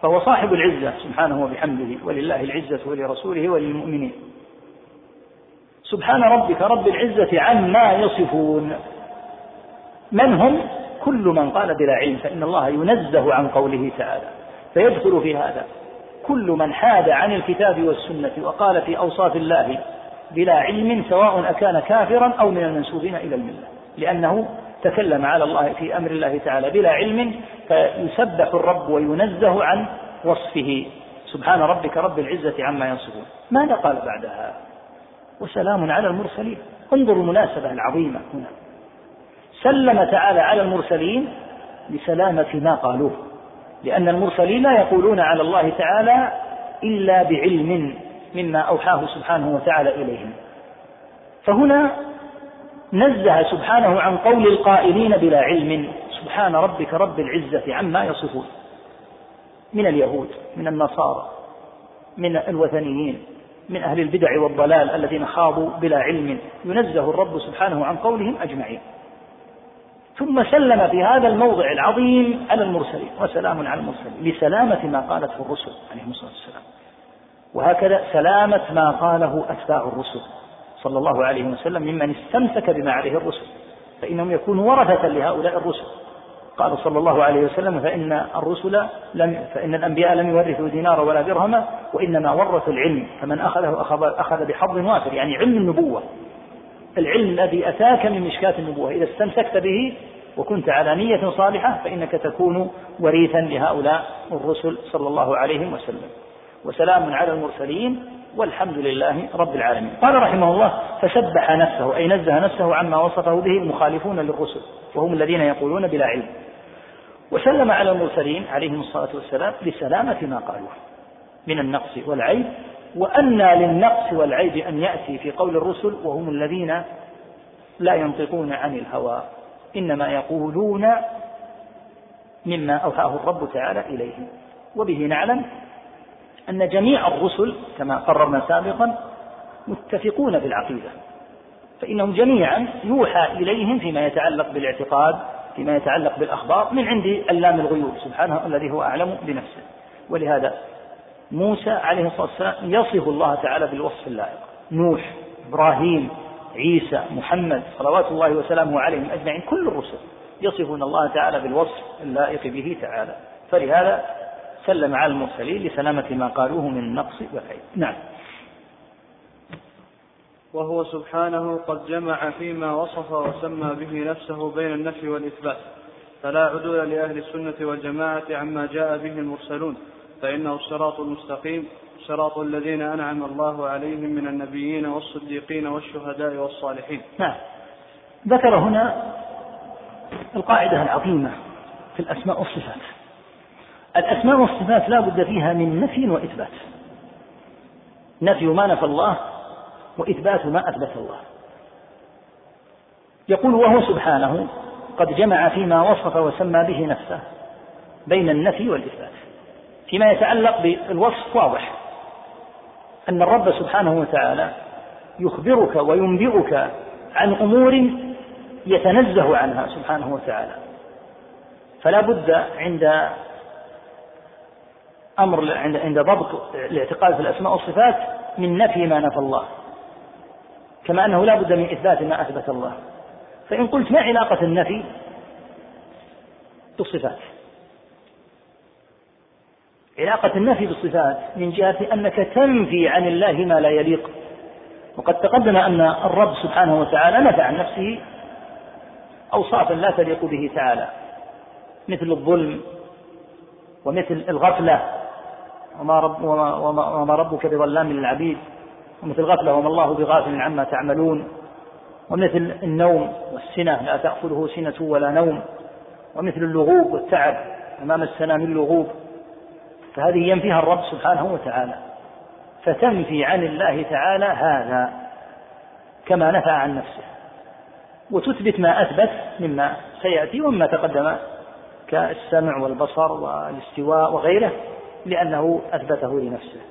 فهو صاحب العزة سبحانه وبحمده ولله العزة ولرسوله وللمؤمنين. سبحان ربك رب العزة عما يصفون. من هم؟ كل من قال بلا علم فإن الله ينزه عن قوله تعالى. فيدخل في هذا. كل من حاد عن الكتاب والسنة وقال في أوصاف الله بلا علم سواء أكان كافرا أو من المنسوبين إلى الملة. لأنه تكلم على الله في أمر الله تعالى بلا علم فيسبح الرب وينزه عن وصفه. سبحان ربك رب العزة عما يصفون ماذا قال بعدها؟ وسلام على المرسلين. انظروا المناسبة العظيمة هنا. سلم تعالى على المرسلين لسلامة ما قالوه. لأن المرسلين لا يقولون على الله تعالى إلا بعلم. مما أوحاه سبحانه وتعالى إليهم. فهنا نزه سبحانه عن قول القائلين بلا علم سبحان ربك رب العزة عما يصفون. من اليهود من النصارى من الوثنيين من أهل البدع والضلال الذين خاضوا بلا علم. ينزه الرب سبحانه عن قولهم أجمعين. ثم سلم في هذا الموضع العظيم على المرسلين. وسلام على المرسلين. لسلامة ما قالته الرسل عليهم الصلاة والسلام. وهكذا سلامة ما قاله أتباع الرسل صلى الله عليه وسلم ممن استمسك بما عليه الرسل فإنهم يكونوا ورثة لهؤلاء الرسل. قال صلى الله عليه وسلم فإن الرسل لم فإن الأنبياء لم يورثوا دينارا ولا درهما وإنما ورثوا العلم فمن أخذه أخذ, أخذ بحظ وافر يعني علم النبوة. العلم الذي أتاك من مشكاة النبوة إذا استمسكت به وكنت على نية صالحة فإنك تكون وريثا لهؤلاء الرسل صلى الله عليه وسلم. وسلام على المرسلين والحمد لله رب العالمين. قال رحمه الله فسبح نفسه أي نزه نفسه عما وصفه به المخالفون للرسل وهم الذين يقولون بلا علم. وسلم على المرسلين عليهم الصلاة والسلام لسلامة ما قالوه من النقص والعيب وأنى للنقص والعيب أن يأتي في قول الرسل وهم الذين لا ينطقون عن الهوى إنما يقولون مما أوحاه الرب تعالى إليهم. وبه نعلم أن جميع الرسل كما قررنا سابقا متفقون في العقيدة فإنهم جميعا يوحى إليهم فيما يتعلق بالاعتقاد فيما يتعلق بالأخبار من عند علام الغيوب سبحانه الذي هو أعلم بنفسه. ولهذا موسى عليه الصلاة والسلام يصف الله تعالى بالوصف اللائق. نوح إبراهيم عيسى محمد صلوات الله وسلامه عليهم أجمعين كل الرسل يصفون الله تعالى بالوصف اللائق به تعالى. فلهذا سلم على المرسلين لسلامة ما قالوه من النقص والعيب نعم. وهو سبحانه قد جمع فيما وصف وسمى به نفسه بين النفي والإثبات. فلا عدول لأهل السنة والجماعة عما جاء به المرسلون. فإنه الصراط المستقيم صراط الذين أنعم الله عليهم من النبيين والصديقين والشهداء والصالحين. نعم. ذكر هنا القاعدة العظيمة في الأسماء والصفات. الأسماء والصفات لا بد فيها من نفي وإثبات. نفي ما نفى الله وإثبات ما أثبت الله. يقول وهو سبحانه قد جمع فيما وصف وسمى به نفسه بين النفي والإثبات. فيما يتعلق بالوصف واضح. أن الرب سبحانه وتعالى يخبرك وينبئك عن أمور يتنزه عنها سبحانه وتعالى. فلا بد عند أمر عند ضبط الاعتقاد في الأسماء والصفات من نفي ما نفى الله. كما أنه لا بد من إثبات ما أثبت الله. فإن قلت ما علاقة النفي بالصفات؟ علاقة النفي بالصفات من جهة أنك تنفي عن الله ما لا يليق. وقد تقدم أن الرب سبحانه وتعالى نفى عن نفسه أوصافا لا تليق به تعالى مثل الظلم ومثل الغفلة وما, رب وما, وما, وما ربك بظلام للعبيد. ومثل غفلة وما الله بغافل عما تعملون. ومثل النوم والسنة لا تأخذه سنة ولا نوم. ومثل اللغوب والتعب وما مسنا من لغوب. فهذه ينفيها الرب سبحانه وتعالى. فتنفي عن الله تعالى هذا كما نفى عن نفسه. وتثبت ما أثبت مما سيأتي ومما تقدم كالسمع والبصر والاستواء وغيره. لأنه أثبته لنفسه.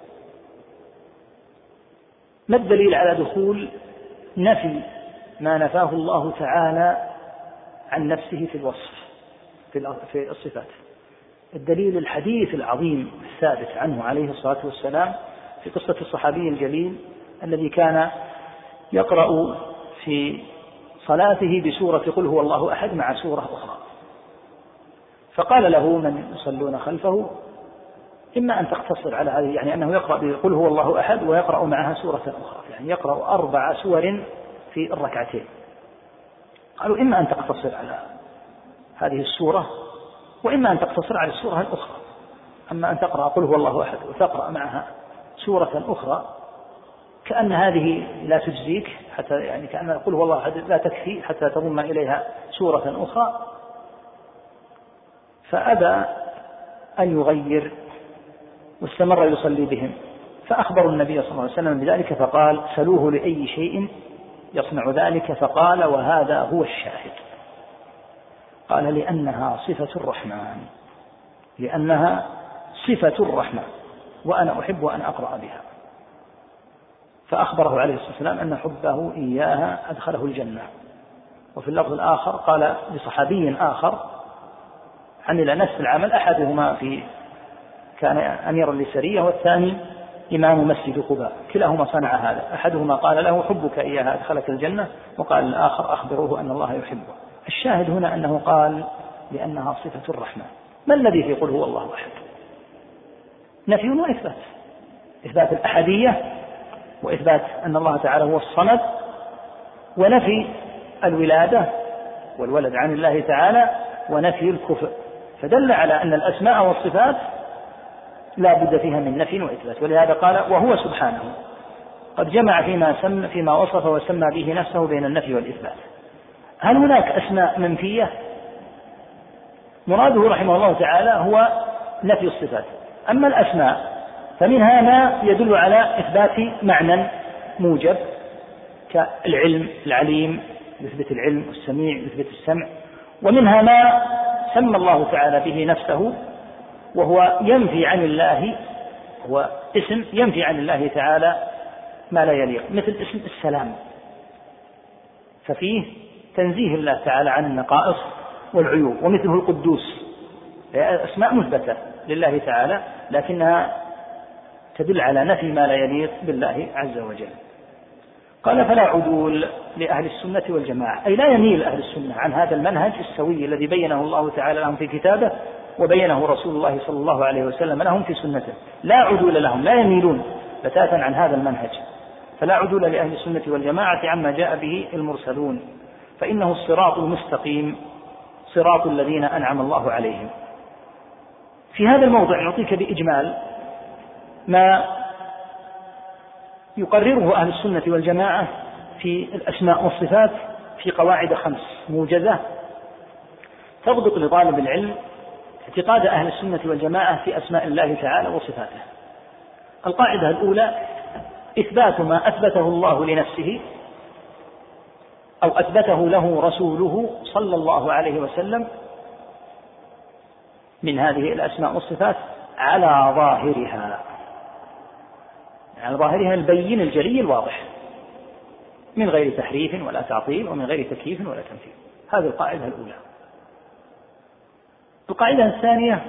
ما الدليل على دخول نفي ما نفاه الله تعالى عن نفسه في الوصف في الصفات؟ الدليل الحديث العظيم الثابت عنه عليه الصلاة والسلام في قصة الصحابي الجليل الذي كان يقرأ في صلاته بسورة قل هو الله أحد مع سورة أخرى. فقال له من يصلون خلفه؟ إما أن تقتصر على هذه يعني أنه يقرأ بقل هو الله أحد ويقرأ معها سورة أخرى يعني يقرأ أربع سور في الركعتين. قالوا إما أن تقتصر على هذه السورة وإما أن تقتصر على السورة الأخرى. أما أن تقرأ قل هو الله أحد وتقرأ معها سورة أخرى كأن هذه لا تجزيك حتى يعني كأن قل هو الله أحد لا تكفي حتى تضم إليها سورة أخرى. فأبى أن يغير واستمر يصلي بهم. فأخبروا النبي صلى الله عليه وسلم بذلك فقال سلوه لأي شيء يصنع ذلك؟ فقال وهذا هو الشاهد. قال لأنها صفة الرحمن. لأنها صفة الرحمن وأنا أحب أن أقرأ بها. فأخبره عليه الصلاة والسلام أن حبه إياها أدخله الجنة. وفي اللفظ الآخر قال لصحابي آخر عمل نفس العمل أحدهما في كان أميرا لسرية والثاني إمام مسجد قباء. كلاهما صنع هذا. أحدهما قال له حبك إياها أدخلك الجنة وقال الآخر أخبروه أن الله يحبه. الشاهد هنا أنه قال لأنها صفة الرحمن ما الذي في قل هو الله أحد؟ نفي وإثبات إثبات الأحدية وإثبات أن الله تعالى هو الصمد ونفي الولادة والولد عن الله تعالى ونفي الكفر. فدل على أن الأسماء والصفات لا بد فيها من نفي وإثبات. ولهذا قال وهو سبحانه. قد جمع فيما سم فيما وصف وسمى به نفسه بين النفي والإثبات. هل هناك أسماء منفية؟ مراده رحمه الله تعالى هو نفي الصفات. أما الأسماء فمنها ما يدل على إثبات معنى موجب كالعلم العليم يثبت العلم والسميع يثبت السمع. ومنها ما سمى الله تعالى به نفسه وهو ينفي عن الله هو اسم ينفي عن الله تعالى ما لا يليق مثل اسم السلام. ففيه تنزيه الله تعالى عن النقائص والعيوب ومثله القدوس. أسماء مثبتة لله تعالى لكنها تدل على نفي ما لا يليق بالله عز وجل. قال فلا عدول لأهل السنة والجماعة. أي لا يميل أهل السنة عن هذا المنهج السوي الذي بينه الله تعالى لهم في كتابه وبينه رسول الله صلى الله عليه وسلم لهم في سنته. لا عدول لهم لا يميلون بتاتا عن هذا المنهج. فلا عدول لأهل السنة والجماعة عما جاء به المرسلون. فإنه الصراط المستقيم صراط الذين أنعم الله عليهم. في هذا الموضع نعطيك بإجمال ما يقرره أهل السنة والجماعة في الأسماء والصفات في قواعد خمس موجزة تضبط لطالب العلم اعتقاد أهل السنة والجماعة في أسماء الله تعالى وصفاته. القاعدة الأولى إثبات ما أثبته الله لنفسه أو أثبته له رسوله صلى الله عليه وسلم من هذه الأسماء والصفات على ظاهرها. على ظاهرها البين الجلي الواضح. من غير تحريف ولا تعطيل ومن غير تكييف ولا تمثيل. هذه القاعدة الأولى. القاعدة الثانية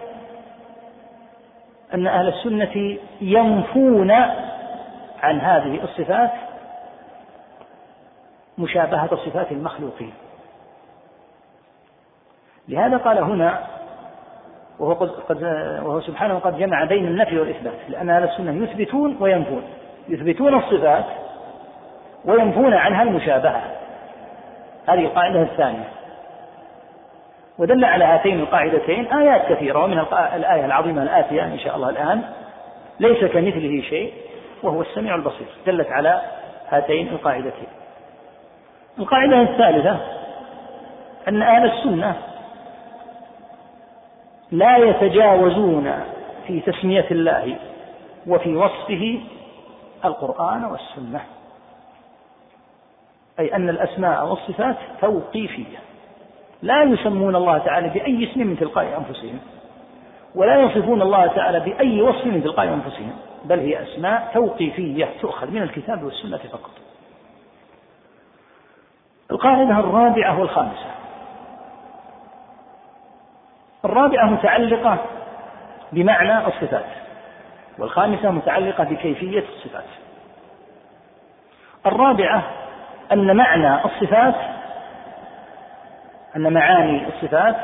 أن أهل السنة ينفون عن هذه الصفات مشابهة صفات المخلوقين. لهذا قال هنا وهو, قد وهو سبحانه قد جمع بين النفي والإثبات لأن أهل السنة يثبتون وينفون يثبتون الصفات وينفون عنها المشابهة. هذه القاعدة الثانية. ودل على هاتين القاعدتين آيات كثيرة ومن الآية العظيمة الآتية إن شاء الله الآن ليس كمثله شيء وهو السميع البصير. دلت على هاتين القاعدتين. القاعدة الثالثة أن أهل السنة لا يتجاوزون في تسمية الله وفي وصفه القرآن والسنة. أي أن الأسماء والصفات توقيفية. لا يسمون الله تعالى بأي اسم من تلقاء أنفسهم ولا يصفون الله تعالى بأي وصف من تلقاء أنفسهم بل هي أسماء توقيفية تؤخذ من الكتاب والسنة فقط. القاعدة الرابعة والخامسة. الرابعة متعلقة بمعنى الصفات والخامسة متعلقة بكيفية الصفات. الرابعة أن معنى الصفات أن معاني الصفات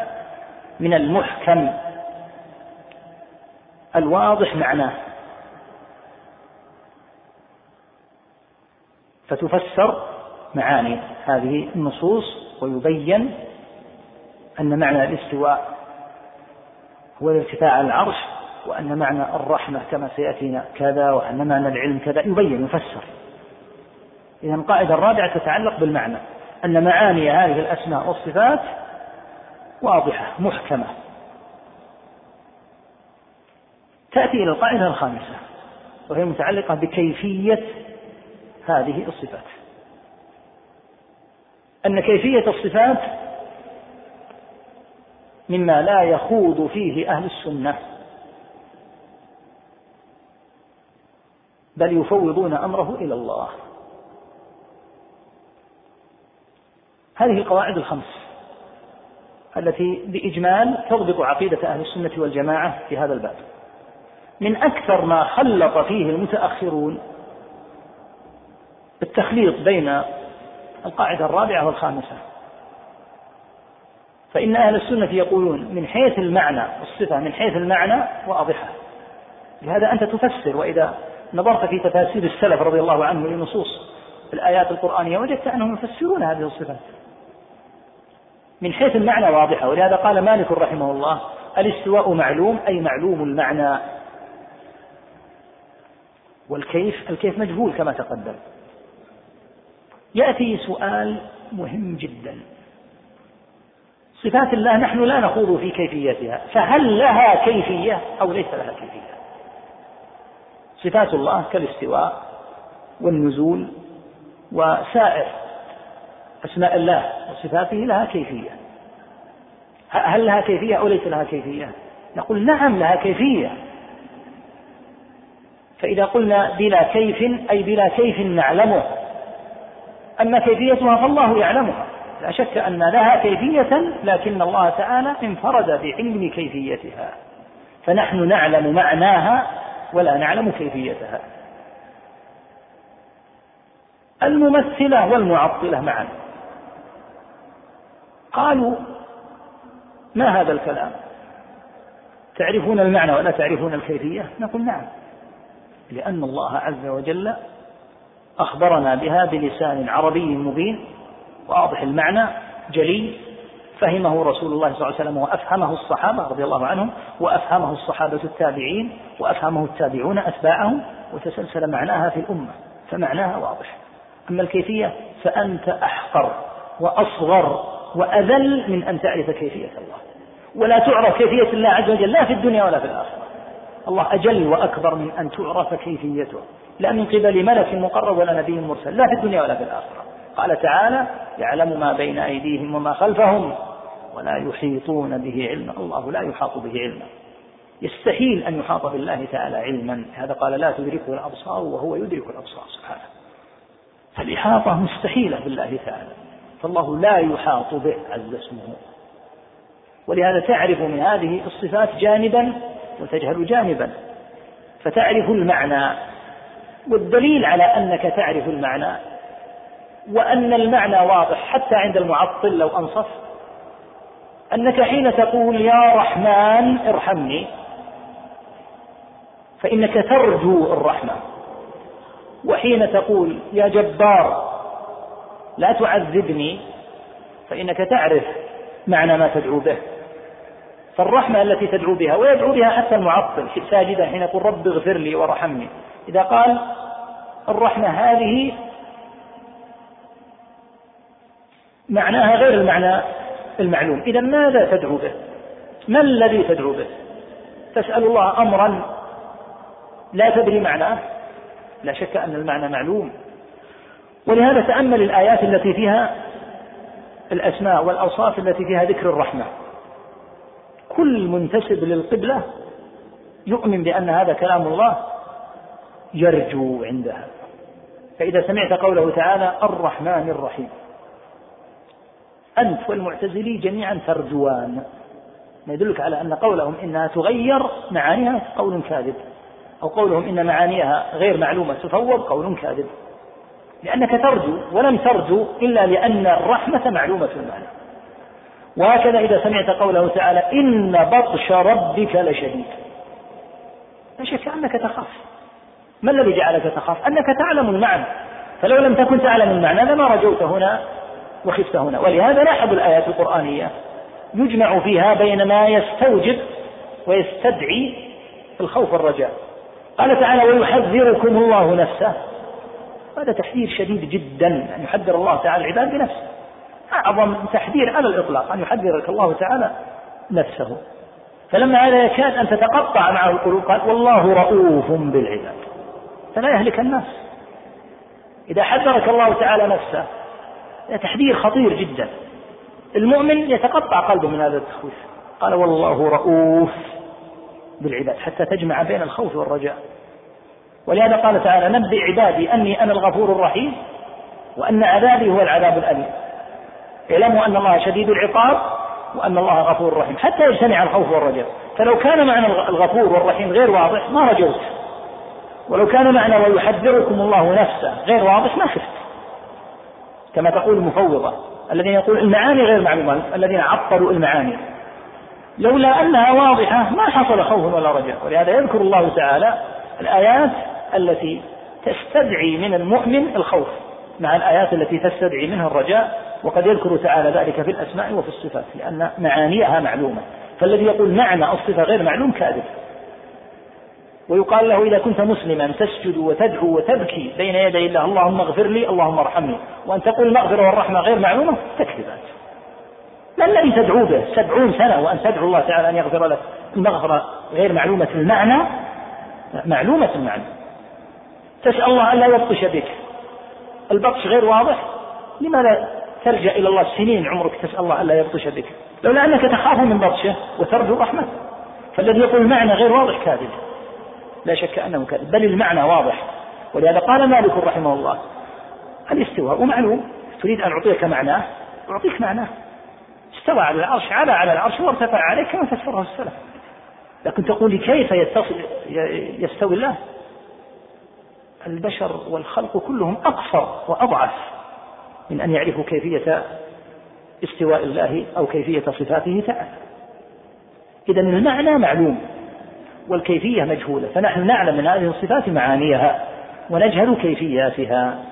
من المحكم. الواضح معناه. فتفسر معاني هذه النصوص ويبين أن معنى الاستواء هو الارتفاع على العرش وأن معنى الرحمة كما سيأتينا كذا وأن معنى العلم كذا. يبين يفسر. إذا القاعدة الرابعة تتعلق بالمعنى. أن معاني هذه الأسماء والصفات واضحة محكمة. تأتي إلى القاعدة الخامسة وهي متعلقة بكيفية هذه الصفات. أن كيفية الصفات مما لا يخوض فيه أهل السنة بل يفوضون أمره إلى الله. هذه القواعد الخمس التي بإجمال تضبط عقيدة أهل السنة والجماعة في هذا الباب. من أكثر ما خلط فيه المتأخرون التخليط بين القاعدة الرابعة والخامسة. فإن أهل السنة يقولون من حيث المعنى الصفة من حيث المعنى واضحة. لهذا أنت تفسر وإذا نظرت في تفاسير السلف رضي الله عنهم لنصوص الآيات القرآنية وجدت أنهم يفسرون هذه الصفات. من حيث المعنى واضحة. ولهذا قال مالك رحمه الله الاستواء معلوم أي معلوم المعنى. والكيف؟ الكيف مجهول كما تقدم. يأتي سؤال مهم جدا. صفات الله نحن لا نخوض في كيفيتها فهل لها كيفية أو ليس لها كيفية؟ صفات الله كالاستواء والنزول وسائر أسماء الله وصفاته لها كيفية. هل لها كيفية أو ليس لها كيفية؟ نقول نعم لها كيفية. فإذا قلنا بلا كيف أي بلا كيف نعلمه. أما كيفيتها فالله يعلمها. لا شك أن لها كيفية لكن الله تعالى انفرد بعلم كيفيتها. فنحن نعلم معناها ولا نعلم كيفيتها. الممثلة والمعطلة معا. قالوا ما هذا الكلام؟ تعرفون المعنى ولا تعرفون الكيفية؟ نقول نعم. لأن الله عز وجل أخبرنا بها بلسان عربي مبين واضح المعنى جلي فهمه رسول الله صلى الله عليه وسلم وأفهمه الصحابة رضي الله عنهم وأفهمه الصحابة التابعين وأفهمه التابعون أتباعهم وتسلسل معناها في الأمة. فمعناها واضح. أما الكيفية فأنت أحقر وأصغر وأذل من أن تعرف كيفية الله. ولا تعرف كيفية الله عز وجل لا في الدنيا ولا في الآخرة. الله أجل وأكبر من أن تعرف كيفيته. لا من قبل ملك مقرب ولا نبي مرسل لا في الدنيا ولا في الآخرة. قال تعالى يعلم ما بين أيديهم وما خلفهم ولا يحيطون به علما. الله لا يحاط به علما. يستحيل أن يحاط بالله تعالى علما. هذا قال لا تدركه الأبصار وهو يدرك الأبصار. سبحانه. فالإحاطة مستحيلة بالله تعالى. فالله لا يحاط به عز اسمه. ولهذا تعرف من هذه الصفات جانبا وتجهل جانبا. فتعرف المعنى والدليل على أنك تعرف المعنى وأن المعنى واضح حتى عند المعطل لو أنصف. أنك حين تقول يا رحمن ارحمني فإنك ترجو الرحمة. وحين تقول يا جبار لا تعذبني فإنك تعرف معنى ما تدعو به. فالرحمة التي تدعو بها ويدعو بها حتى المعطل ساجدا حين يقول رب اغفر لي وارحمني. إذا قال الرحمة هذه معناها غير المعنى المعلوم. إذا ماذا تدعو به؟ ما الذي تدعو به؟ تسأل الله أمرا لا تدري معناه. لا شك أن المعنى معلوم. ولهذا تأمل الآيات التي فيها الأسماء والأوصاف التي فيها ذكر الرحمة. كل منتسب للقبلة يؤمن بأن هذا كلام الله يرجو عندها. فإذا سمعت قوله تعالى الرحمن الرحيم. أنت والمعتزلي جميعا ترجوان. ما يدلك على أن قولهم إنها تغير معانيها قول كاذب أو قولهم إن معانيها غير معلومة تفوض قول كاذب. لأنك ترجو ولم ترجو إلا لأن الرحمة معلومة المعنى وهكذا إذا سمعت قوله تعالى إن بطش ربك لشديد. لا شك أنك تخاف. ما الذي جعلك تخاف؟ أنك تعلم المعنى. فلو لم تكن تعلم المعنى لما رجوت هنا وخفت هنا. ولهذا لاحظوا الآيات القرآنية يجمع فيها بين ما يستوجب ويستدعي الخوف والرجاء. قال تعالى ويحذركم الله نفسه. هذا تحذير شديد جدا أن يحذر الله تعالى العباد بنفسه. أعظم تحذير على الإطلاق أن يحذرك الله تعالى نفسه. فلما هذا يكاد أن تتقطع معه القلوب قال والله رؤوف بالعباد. فلا يهلك الناس. إذا حذرك الله تعالى نفسه تحذير خطير جدا. المؤمن يتقطع قلبه من هذا التخويف. قال والله رؤوف بالعباد. حتى تجمع بين الخوف والرجاء. ولهذا قال تعالى نبئ عبادي أني أنا الغفور الرحيم وأن عذابي هو العذاب الأليم. اعلموا أن الله شديد العقاب وأن الله غفور رحيم. حتى يجتمع الخوف والرجاء. فلو كان معنى الغفور والرحيم غير واضح ما رجوت. ولو كان معنى ويحذركم الله نفسه غير واضح ما خفت. كما تقول المفوضة الذين يقول المعاني غير معلومة الذين عطلوا المعاني. لولا أنها واضحة ما حصل خوف ولا رجاء. ولهذا يذكر الله تعالى الآيات التي تستدعي من المؤمن الخوف مع الآيات التي تستدعي منها الرجاء وقد يذكر تعالى ذلك في الأسماء وفي الصفات لأن معانيها معلومة. فالذي يقول معنى الصفة غير معلوم كاذب. ويقال له إذا كنت مسلما تسجد وتدعو وتبكي بين يدي الله اللهم اغفر لي اللهم ارحمني. وأن تقول المغفرة والرحمة غير معلومة تكذبات. ما الذي تدعو به؟ سبعون سنة وأن تدعو الله تعالى أن يغفر لك. المغفرة غير معلومة المعنى معلومة المعنى. تسأل الله ألا يبطش بك. البطش غير واضح. لماذا ترجع إلى الله سنين عمرك تسأل الله ألا يبطش بك؟ لولا أنك تخاف من بطشه وترجو رحمته فالذي يقول المعنى غير واضح كاذب. لا شك أنه كاذب. بل المعنى واضح. ولهذا قال مالك رحمه الله الاستواء معلوم. تريد أن أعطيك معناه؟ أعطيك معناه. استوى على العرش على على العرش وارتفع عليه كما فسره السلف. لكن تقول كيف يتصل يستوي الله؟ البشر والخلق كلهم أقصر وأضعف من أن يعرفوا كيفية استواء الله أو كيفية صفاته تعالى. إذا المعنى معلوم والكيفية مجهولة فنحن نعلم من هذه الصفات معانيها ونجهل كيفياتها.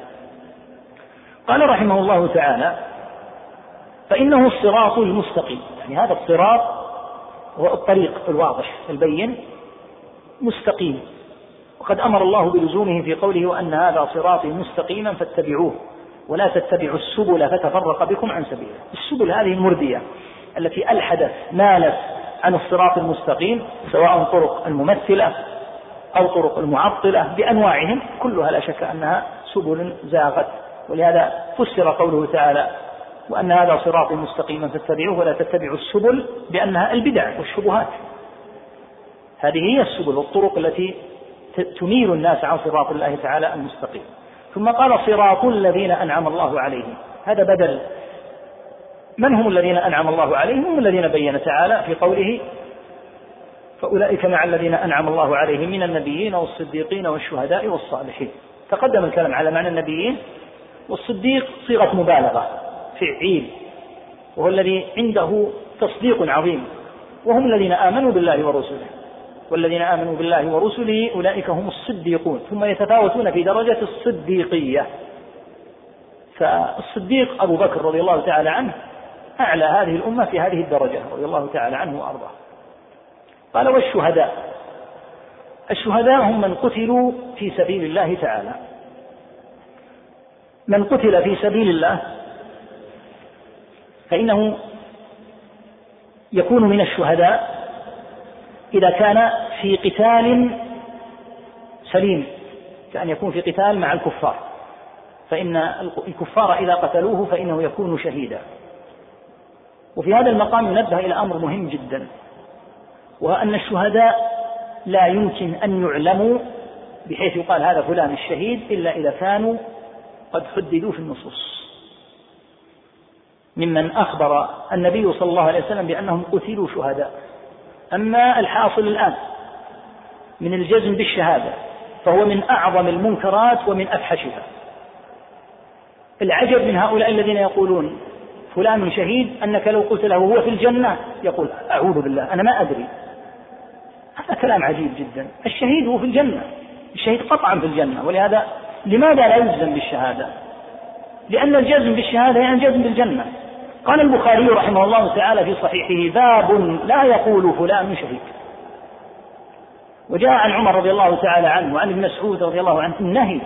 قال رحمه الله تعالى فإنه الصراط المستقيم يعني هذا الصراط هو الطريق الواضح البين مستقيم. وقد أمر الله بلزومه في قوله وأن هذا صراطي مستقيما فاتبعوه ولا تتبعوا السبل فتفرق بكم عن سبيله. السبل هذه المردية التي ألحدت مالت عن الصراط المستقيم سواء طرق الممثلة أو طرق المعطلة بأنواعهم كلها لا شك أنها سبل زاغت. ولهذا فسر قوله تعالى وأن هذا صراطي مستقيما فاتبعوه ولا تتبعوا السبل بأنها البدع والشبهات. هذه هي السبل والطرق التي تنير الناس عن صراط الله تعالى المستقيم. ثم قال صراط الذين أنعم الله عليهم. هذا بدل من هم الذين أنعم الله عليهم؟ هم الذين بين تعالى في قوله فأولئك مع الذين أنعم الله عليهم من النبيين والصديقين والشهداء والصالحين. تقدم الكلام على معنى النبيين والصديق صيغة مبالغة فعيل وهو الذي عنده تصديق عظيم وهم الذين آمنوا بالله ورسله. والذين آمنوا بالله ورسله أولئك هم الصديقون ثم يتفاوتون في درجة الصديقية. فالصديق أبو بكر رضي الله تعالى عنه أعلى هذه الأمة في هذه الدرجة رضي الله تعالى عنه وأرضاه. قال والشهداء. الشهداء هم من قتلوا في سبيل الله تعالى. من قتل في سبيل الله فإنه يكون من الشهداء إذا كان في قتال سليم كأن يكون في قتال مع الكفار. فإن الكفار إذا قتلوه فإنه يكون شهيدا. وفي هذا المقام ينبه إلى أمر مهم جدا وهو أن الشهداء لا يمكن أن يعلموا بحيث يقال هذا فلان الشهيد إلا إذا كانوا قد حددوا في النصوص. ممن أخبر النبي صلى الله عليه وسلم بأنهم قتلوا شهداء. أما الحاصل الآن من الجزم بالشهادة فهو من أعظم المنكرات ومن أفحشها. العجب من هؤلاء الذين يقولون فلان شهيد أنك لو قلت له هو في الجنة يقول أعوذ بالله أنا ما أدري. هذا كلام عجيب جدا. الشهيد هو في الجنة الشهيد قطعا في الجنة ولهذا لماذا لا يجزم بالشهادة؟ لأن الجزم بالشهادة يعني الجزم بالجنة. قال البخاري رحمه الله تعالى في صحيحه باب لا يقول فلان شهيد وجاء عن عمر رضي الله تعالى عنه وعن ابن مسعود رضي الله عنه النهي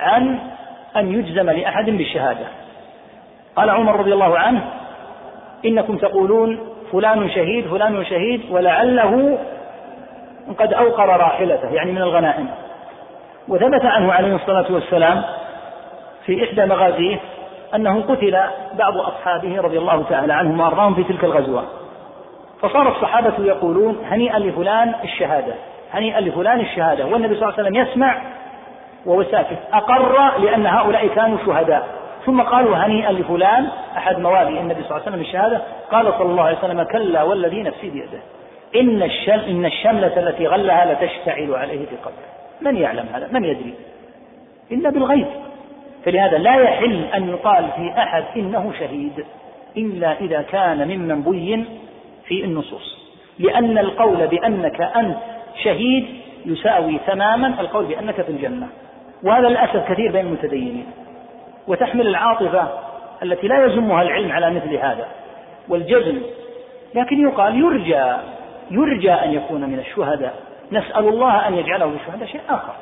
عن أن يجزم لأحد بالشهادة. قال عمر رضي الله عنه إنكم تقولون فلان شهيد فلان شهيد ولعله قد أوقر راحلته. يعني من الغنائم. وثبت عنه عليه الصلاة والسلام في إحدى مغازيه أنه قتل بعض أصحابه رضي الله تعالى عنهم وأرضاهم في تلك الغزوة. فصار الصحابة يقولون هنيئا لفلان الشهادة هنيئا لفلان الشهادة. والنبي صلى الله عليه وسلم يسمع وهو ساكت أقر لأن هؤلاء كانوا شهداء. ثم قالوا هنيئا لفلان أحد موالي النبي صلى الله عليه وسلم الشهادة. قال صلى الله عليه وسلم كلا والذي نفسي بيده. إن الشل إن الشملة التي غلها لتشتعل عليه في قبره من يعلم هذا؟ من يدري؟ إلا بالغيب. فلهذا لا يحل أن يقال في أحد إنه شهيد إلا إذا كان ممن بين في النصوص. لأن القول بأنك أنت شهيد يساوي تماما القول بأنك في الجنة. وهذا للأسف كثير بين المتدينين. وتحمل العاطفة التي لا يزمها العلم على مثل هذا والجزم. لكن يقال يرجى يرجى أن يكون من الشهداء. نسأل الله أن يجعله من الشهداء شيء آخر.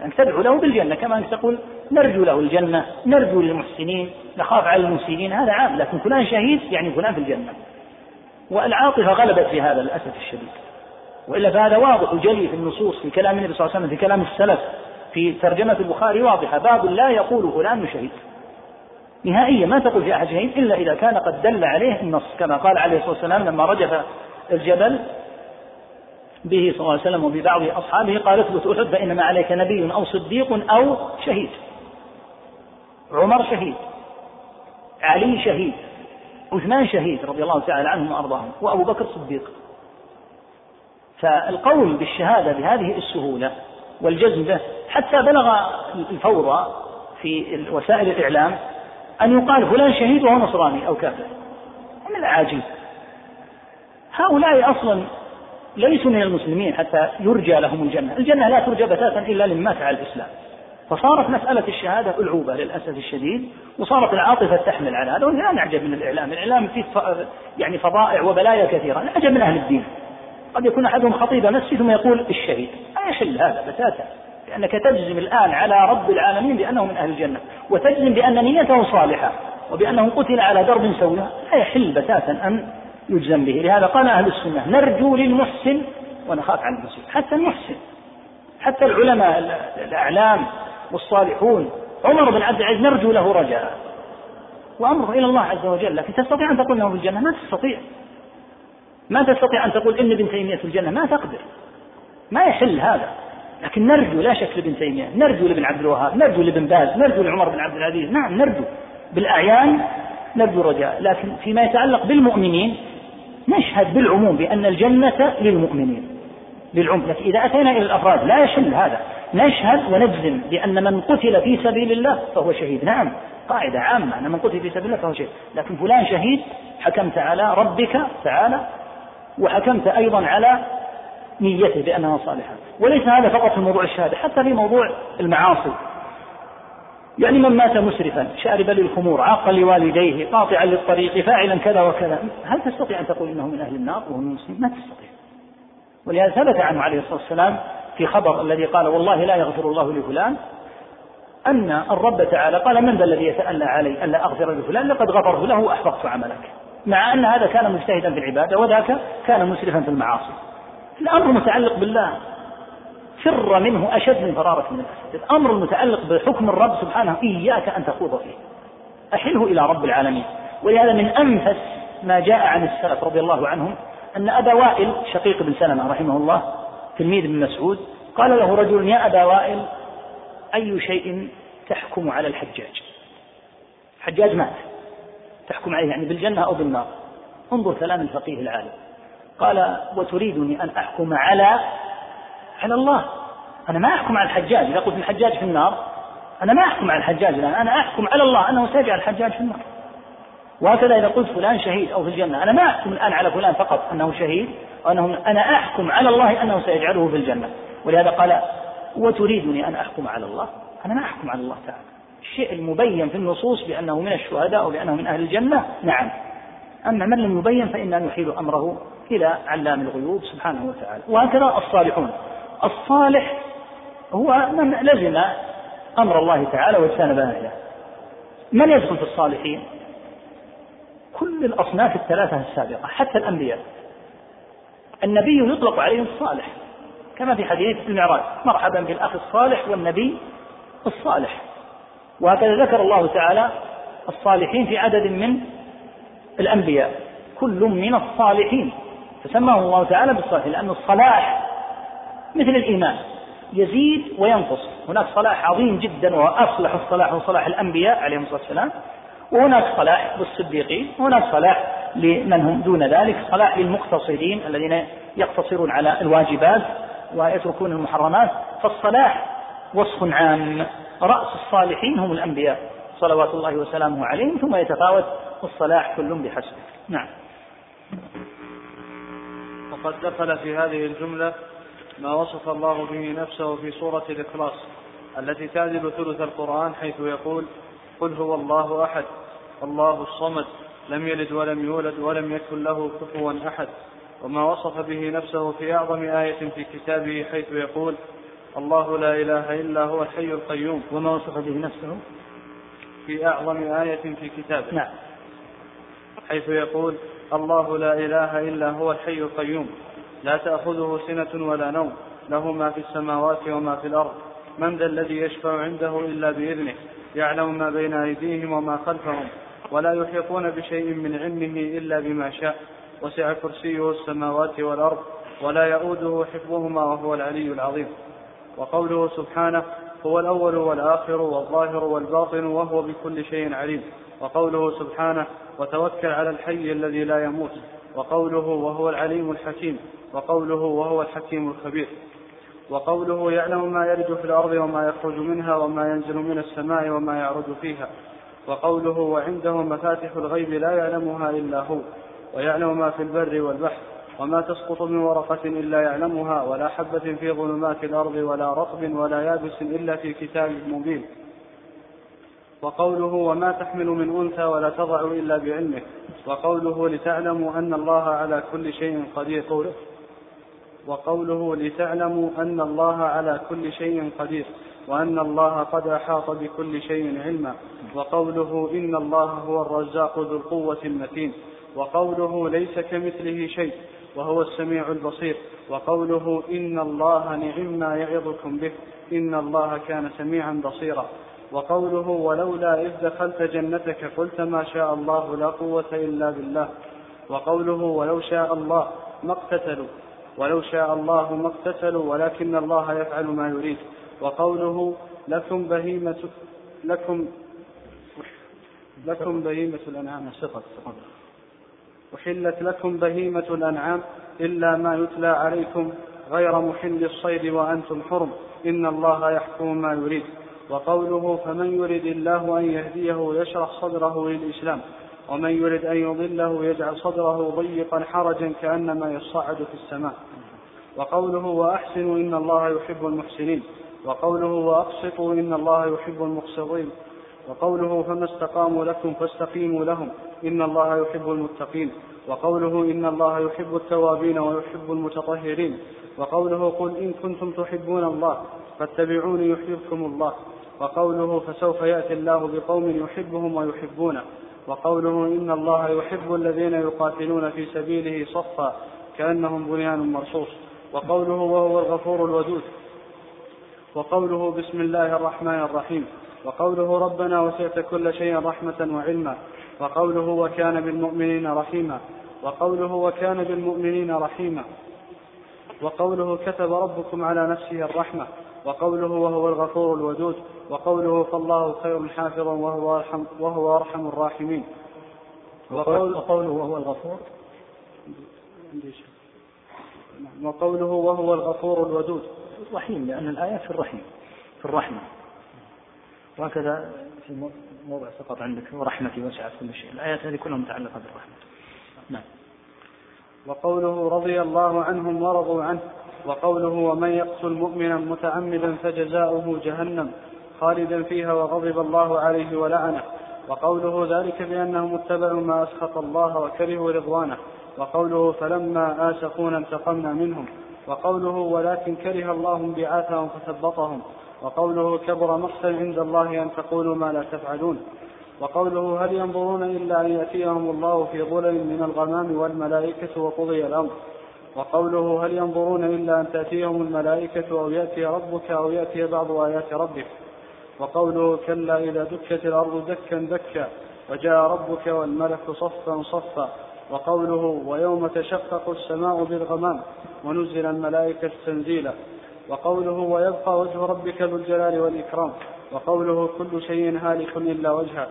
يعني تدعو له بالجنة. كما أنك تقول نرجو له الجنة نرجو للمحسنين نخاف على المسيئين هذا عام لكن فلان شهيد يعني فلان في الجنة. والعاطفة غلبت في هذا للأسف الشديد. وإلا فهذا واضح وجلي في النصوص في كلام النبي صلى الله عليه وسلم في كلام السلف في ترجمة البخاري واضحة. باب لا يقول فلان شهيد. نهائيا ما تقول في أحد شهيد إلا إذا كان قد دل عليه النص كما قال عليه الصلاة والسلام لما رجف الجبل به صلى الله عليه وسلم وببعض أصحابه قال اثبت أحد فإنما عليك نبي أو صديق أو شهيد. عمر شهيد. علي شهيد. عثمان شهيد رضي الله تعالى عنهم وأرضاهم. وأبو بكر صديق. فالقول بالشهادة بهذه السهولة والجزم به حتى بلغ الفورة في وسائل الإعلام أن يقال فلان شهيد وهو نصراني أو كافر. من العاجيب هؤلاء أصلا ليسوا من المسلمين حتى يرجى لهم الجنة. الجنة لا ترجى بتاتا إلا لمن مات على الإسلام. فصارت مسألة الشهادة ألعوبة للأسف الشديد وصارت العاطفة تحمل على هذا ولا نعجب من الإعلام. الإعلام فيه يعني فضائع وبلايا كثيرة. نعجب من أهل الدين. قد يكون أحدهم خطيب مسجد ثم يقول الشهيد. لا يحل هذا بتاتا لأنك تجزم الآن على رب العالمين بأنه من أهل الجنة وتجزم بأن نيته صالحة وبأنه قتل على درب سوي لا يحل بتاتا أن يجزم به. لهذا قال أهل السنة نرجو للمحسن ونخاف عن المسيء. حتى المحسن حتى العلماء الأعلام والصالحون. عمر بن عبد العزيز نرجو له رجاء. وأمره إلى الله عز وجل لكن تستطيع أن تقول له في الجنة؟ ما تستطيع. ما تستطيع أن تقول إن ابن تيمية في الجنة ما تقدر. ما يحل هذا. لكن نرجو لا شك لابن تيمية. نرجو لابن عبد الوهاب نرجو لابن باز نرجو لعمر بن عبد العزيز. نعم نرجو. بالأعيان نرجو رجاء. لكن فيما يتعلق بالمؤمنين نشهد بالعموم بأن الجنة للمؤمنين للعموم لكن إذا أتينا إلى الأفراد لا يشل هذا. نشهد ونجزم بأن من قتل في سبيل الله فهو شهيد. نعم قاعدة عامة. أن من قتل في سبيل الله فهو شهيد. لكن فلان شهيد حكمت على ربك تعالى وحكمت أيضا على نيته بأنها صالحة. وليس هذا فقط في موضوع الشهادة حتى في موضوع المعاصي. يعني من مات مسرفا شاربا للخمور عاقا لوالديه قاطعا للطريق فاعلا كذا وكذا. هل تستطيع أن تقول إنه من أهل النار؟ وهو من المسلمين. ما تستطيع. ولهذا ثبت عنه عليه الصلاة والسلام في خبر الذي قال والله لا يغفر الله لفلان أن الرب تعالى قال من ذا الذي يتألى علي ألا أغفر لفلان؟ لقد غفرت له وأحبطت عملك. مع أن هذا كان مجتهدا في العبادة وذاك كان مسرفا في المعاصي. الأمر متعلق بالله. فر منه أشد من فرارة من الأسد. الأمر المتعلق بحكم الرب سبحانه إياك أن تخوض فيه. أحله إلى رب العالمين. ولهذا من أنفس ما جاء عن السلف رضي الله عنهم أن أبا وائل شقيق بن سلمة رحمه الله تلميذ ابن مسعود قال له رجل يا أبا وائل أي شيء تحكم على الحجاج؟ الحجاج مات. تحكم عليه يعني بالجنة أو بالنار. انظر كلام الفقيه العالم. قال وتريدني أن أحكم على على الله. أنا ما أحكم على الحجاج. إذا قلت الحجاج في النار أنا ما أحكم على الحجاج الآن. أنا أحكم على الله أنه سيجعل الحجاج في النار. وهكذا إذا قلت فلان شهيد أو في الجنة. أنا ما أحكم الآن على فلان فقط أنه شهيد. وأنه أنا أحكم على الله أنه سيجعله في الجنة. ولهذا قال وتريدني أن أحكم على الله؟ أنا ما أحكم على الله تعالى. الشيء المبين في النصوص بأنه من الشهداء أو بأنه من أهل الجنة نعم. أما من لم يبين فإنا نحيل أمره إلى علام الغيوب سبحانه وتعالى. وهكذا الصالحون. الصالح هو من لزم أمر الله تعالى واجتنب نهيه من يدخل في الصالحين؟ كل الأصناف الثلاثة السابقة حتى الأنبياء. النبي يطلق عليه الصالح كما في حديث المعراج مرحبا بالأخ الصالح والنبي الصالح. وهكذا ذكر الله تعالى الصالحين في عدد من الأنبياء. كل من الصالحين فسماه الله تعالى بالصالحين لأن الصلاح مثل الإيمان. يزيد وينقص. هناك صلاح عظيم جدا وأصلح الصلاح وصلاح الأنبياء عليهم الصلاة والسلام. وهناك صلاح للصديقين. وهناك صلاح لمن هم دون ذلك. صلاح للمقتصدين الذين يقتصرون على الواجبات ويتركون المحرمات. فالصلاح وصف عام. رأس الصالحين هم الأنبياء. صلوات الله وسلامه عليهم. ثم يتفاوت الصلاح كل بحسبه. نعم. وقد دخل في هذه الجملة ما وصف الله به نفسه في سورة الإخلاص التي تعدل ثلث القرآن حيث يقول قل هو الله أحد الله الصمد لم يلد ولم يولد ولم يكن له كفوا أحد. وما وصف به نفسه في أعظم آية في كتابه حيث يقول الله لا إله إلا هو الحي القيوم. وما وصف به نفسه في أعظم آية في كتابه نعم. حيث يقول الله لا إله إلا هو الحي القيوم. لا تأخذه سنة ولا نوم. له ما في السماوات وما في الأرض. من ذا الذي يشفع عنده إلا بإذنه؟ يعلم ما بين أيديهم وما خلفهم. ولا يحيطون بشيء من علمه إلا بما شاء. وسع كرسيه السماوات والأرض. ولا يؤوده حفظهما وهو العلي العظيم. وقوله سبحانه هو الأول والآخر والظاهر والباطن وهو بكل شيء عليم. وقوله سبحانه وتوكل على الحي الذي لا يموت. وقوله وهو العليم الحكيم وقوله وهو الحكيم الخبير وقوله يعلم ما يرج في الأرض وما يخرج منها وما ينزل من السماء وما يعرج فيها وقوله وعنده مفاتح الغيب لا يعلمها إلا هو ويعلم ما في البر والبحر وما تسقط من ورقة إلا يعلمها ولا حبة في ظلمات الأرض ولا رطب ولا يابس إلا في كتاب مبين. وقوله وما تحمل من أنثى ولا تضع إلا بعلمه وقوله لتعلموا أن الله على كل شيء قدير قوله وقوله لتعلموا أن الله على كل شيء قدير وأن الله قد أحاط بكل شيء علما وقوله إن الله هو الرزاق ذو القوة المتين وقوله ليس كمثله شيء وهو السميع البصير وقوله إن الله نعم ما يعظكم به إن الله كان سميعا بصيرا. وقوله ولولا إذ دخلت جنتك قلت ما شاء الله لا قوة إلا بالله. وقوله ولو شاء الله ما اقتتلوا. ولو شاء الله ما اقتتلوا ولكن الله يفعل ما يريد. وقوله لكم بهيمة لكم لكم بهيمة الأنعام. أحلت لكم بهيمة الأنعام إلا ما يتلى عليكم غير محل الصيد وأنتم حرم. إن الله يحكم ما يريد. وقوله فمن يرد الله أن يهديه يشرح صدره للإسلام ومن يرد أن يضله يجعل صدره ضيقا حرجا كأنما يصعد في السماء. وقوله وأحسنوا إن الله يحب المحسنين وقوله وأقسطوا إن الله يحب المقسطين وقوله فما استقاموا لكم فاستقيموا لهم إن الله يحب المتقين وقوله إن الله يحب التوابين ويحب المتطهرين وقوله قل إن كنتم تحبون الله فاتبعوني يحببكم الله. وقوله فسوف يأتي الله بقوم يحبهم ويحبونه. وقوله إن الله يحب الذين يقاتلون في سبيله صفا كأنهم بنيان مرصوص. وقوله وهو الغفور الودود. وقوله بسم الله الرحمن الرحيم. وقوله ربنا وسعت كل شيء رحمة وعلما. وقوله وكان بالمؤمنين رحيما. وقوله وكان بالمؤمنين رحيما. وقوله كتب ربكم على نفسه الرحمة. وقوله وهو الغفور الودود وقوله فالله خير حافظا وهو أرحم, وهو أرحم الراحمين. وقوله وهو الغفور؟ وقوله وهو الغفور الودود. رحيم لأن الآيات في الرحيم في الرحمة. وهكذا في موضع سقط عندك ورحمتي وسعت كل شيء. الآيات هذه كلها متعلقة بالرحمة. نعم. وقوله رضي الله عنهم ورضوا عنه. وقوله ومن يقتل مؤمنا متعمدا فجزاؤه جهنم خالدا فيها وغضب الله عليه ولعنه. وقوله ذلك بأنهم اتبعوا ما أسخط الله وكرهوا رضوانه. وقوله فلما آسفونا انتقمنا منهم. وقوله ولكن كره الله بعاثهم فثبطهم. وقوله كبر مقتا عند الله أن تقولوا ما لا تفعلون. وقوله هل ينظرون إلا أن يأتيهم الله في ظلل من الغمام والملائكة وقضي الأمر. وقوله هل ينظرون إلا أن تأتيهم الملائكة أو يأتي ربك أو يأتي بعض آيات ربك؟ وقوله كلا إذا دكت الأرض دكا دكا وجاء ربك والملك صفا صفا. وقوله ويوم تشقق السماء بالغمام ونزل الملائكة تنزيلا. وقوله ويبقى وجه ربك ذو الجلال والإكرام. وقوله كل شيء هالك إلا وجهه.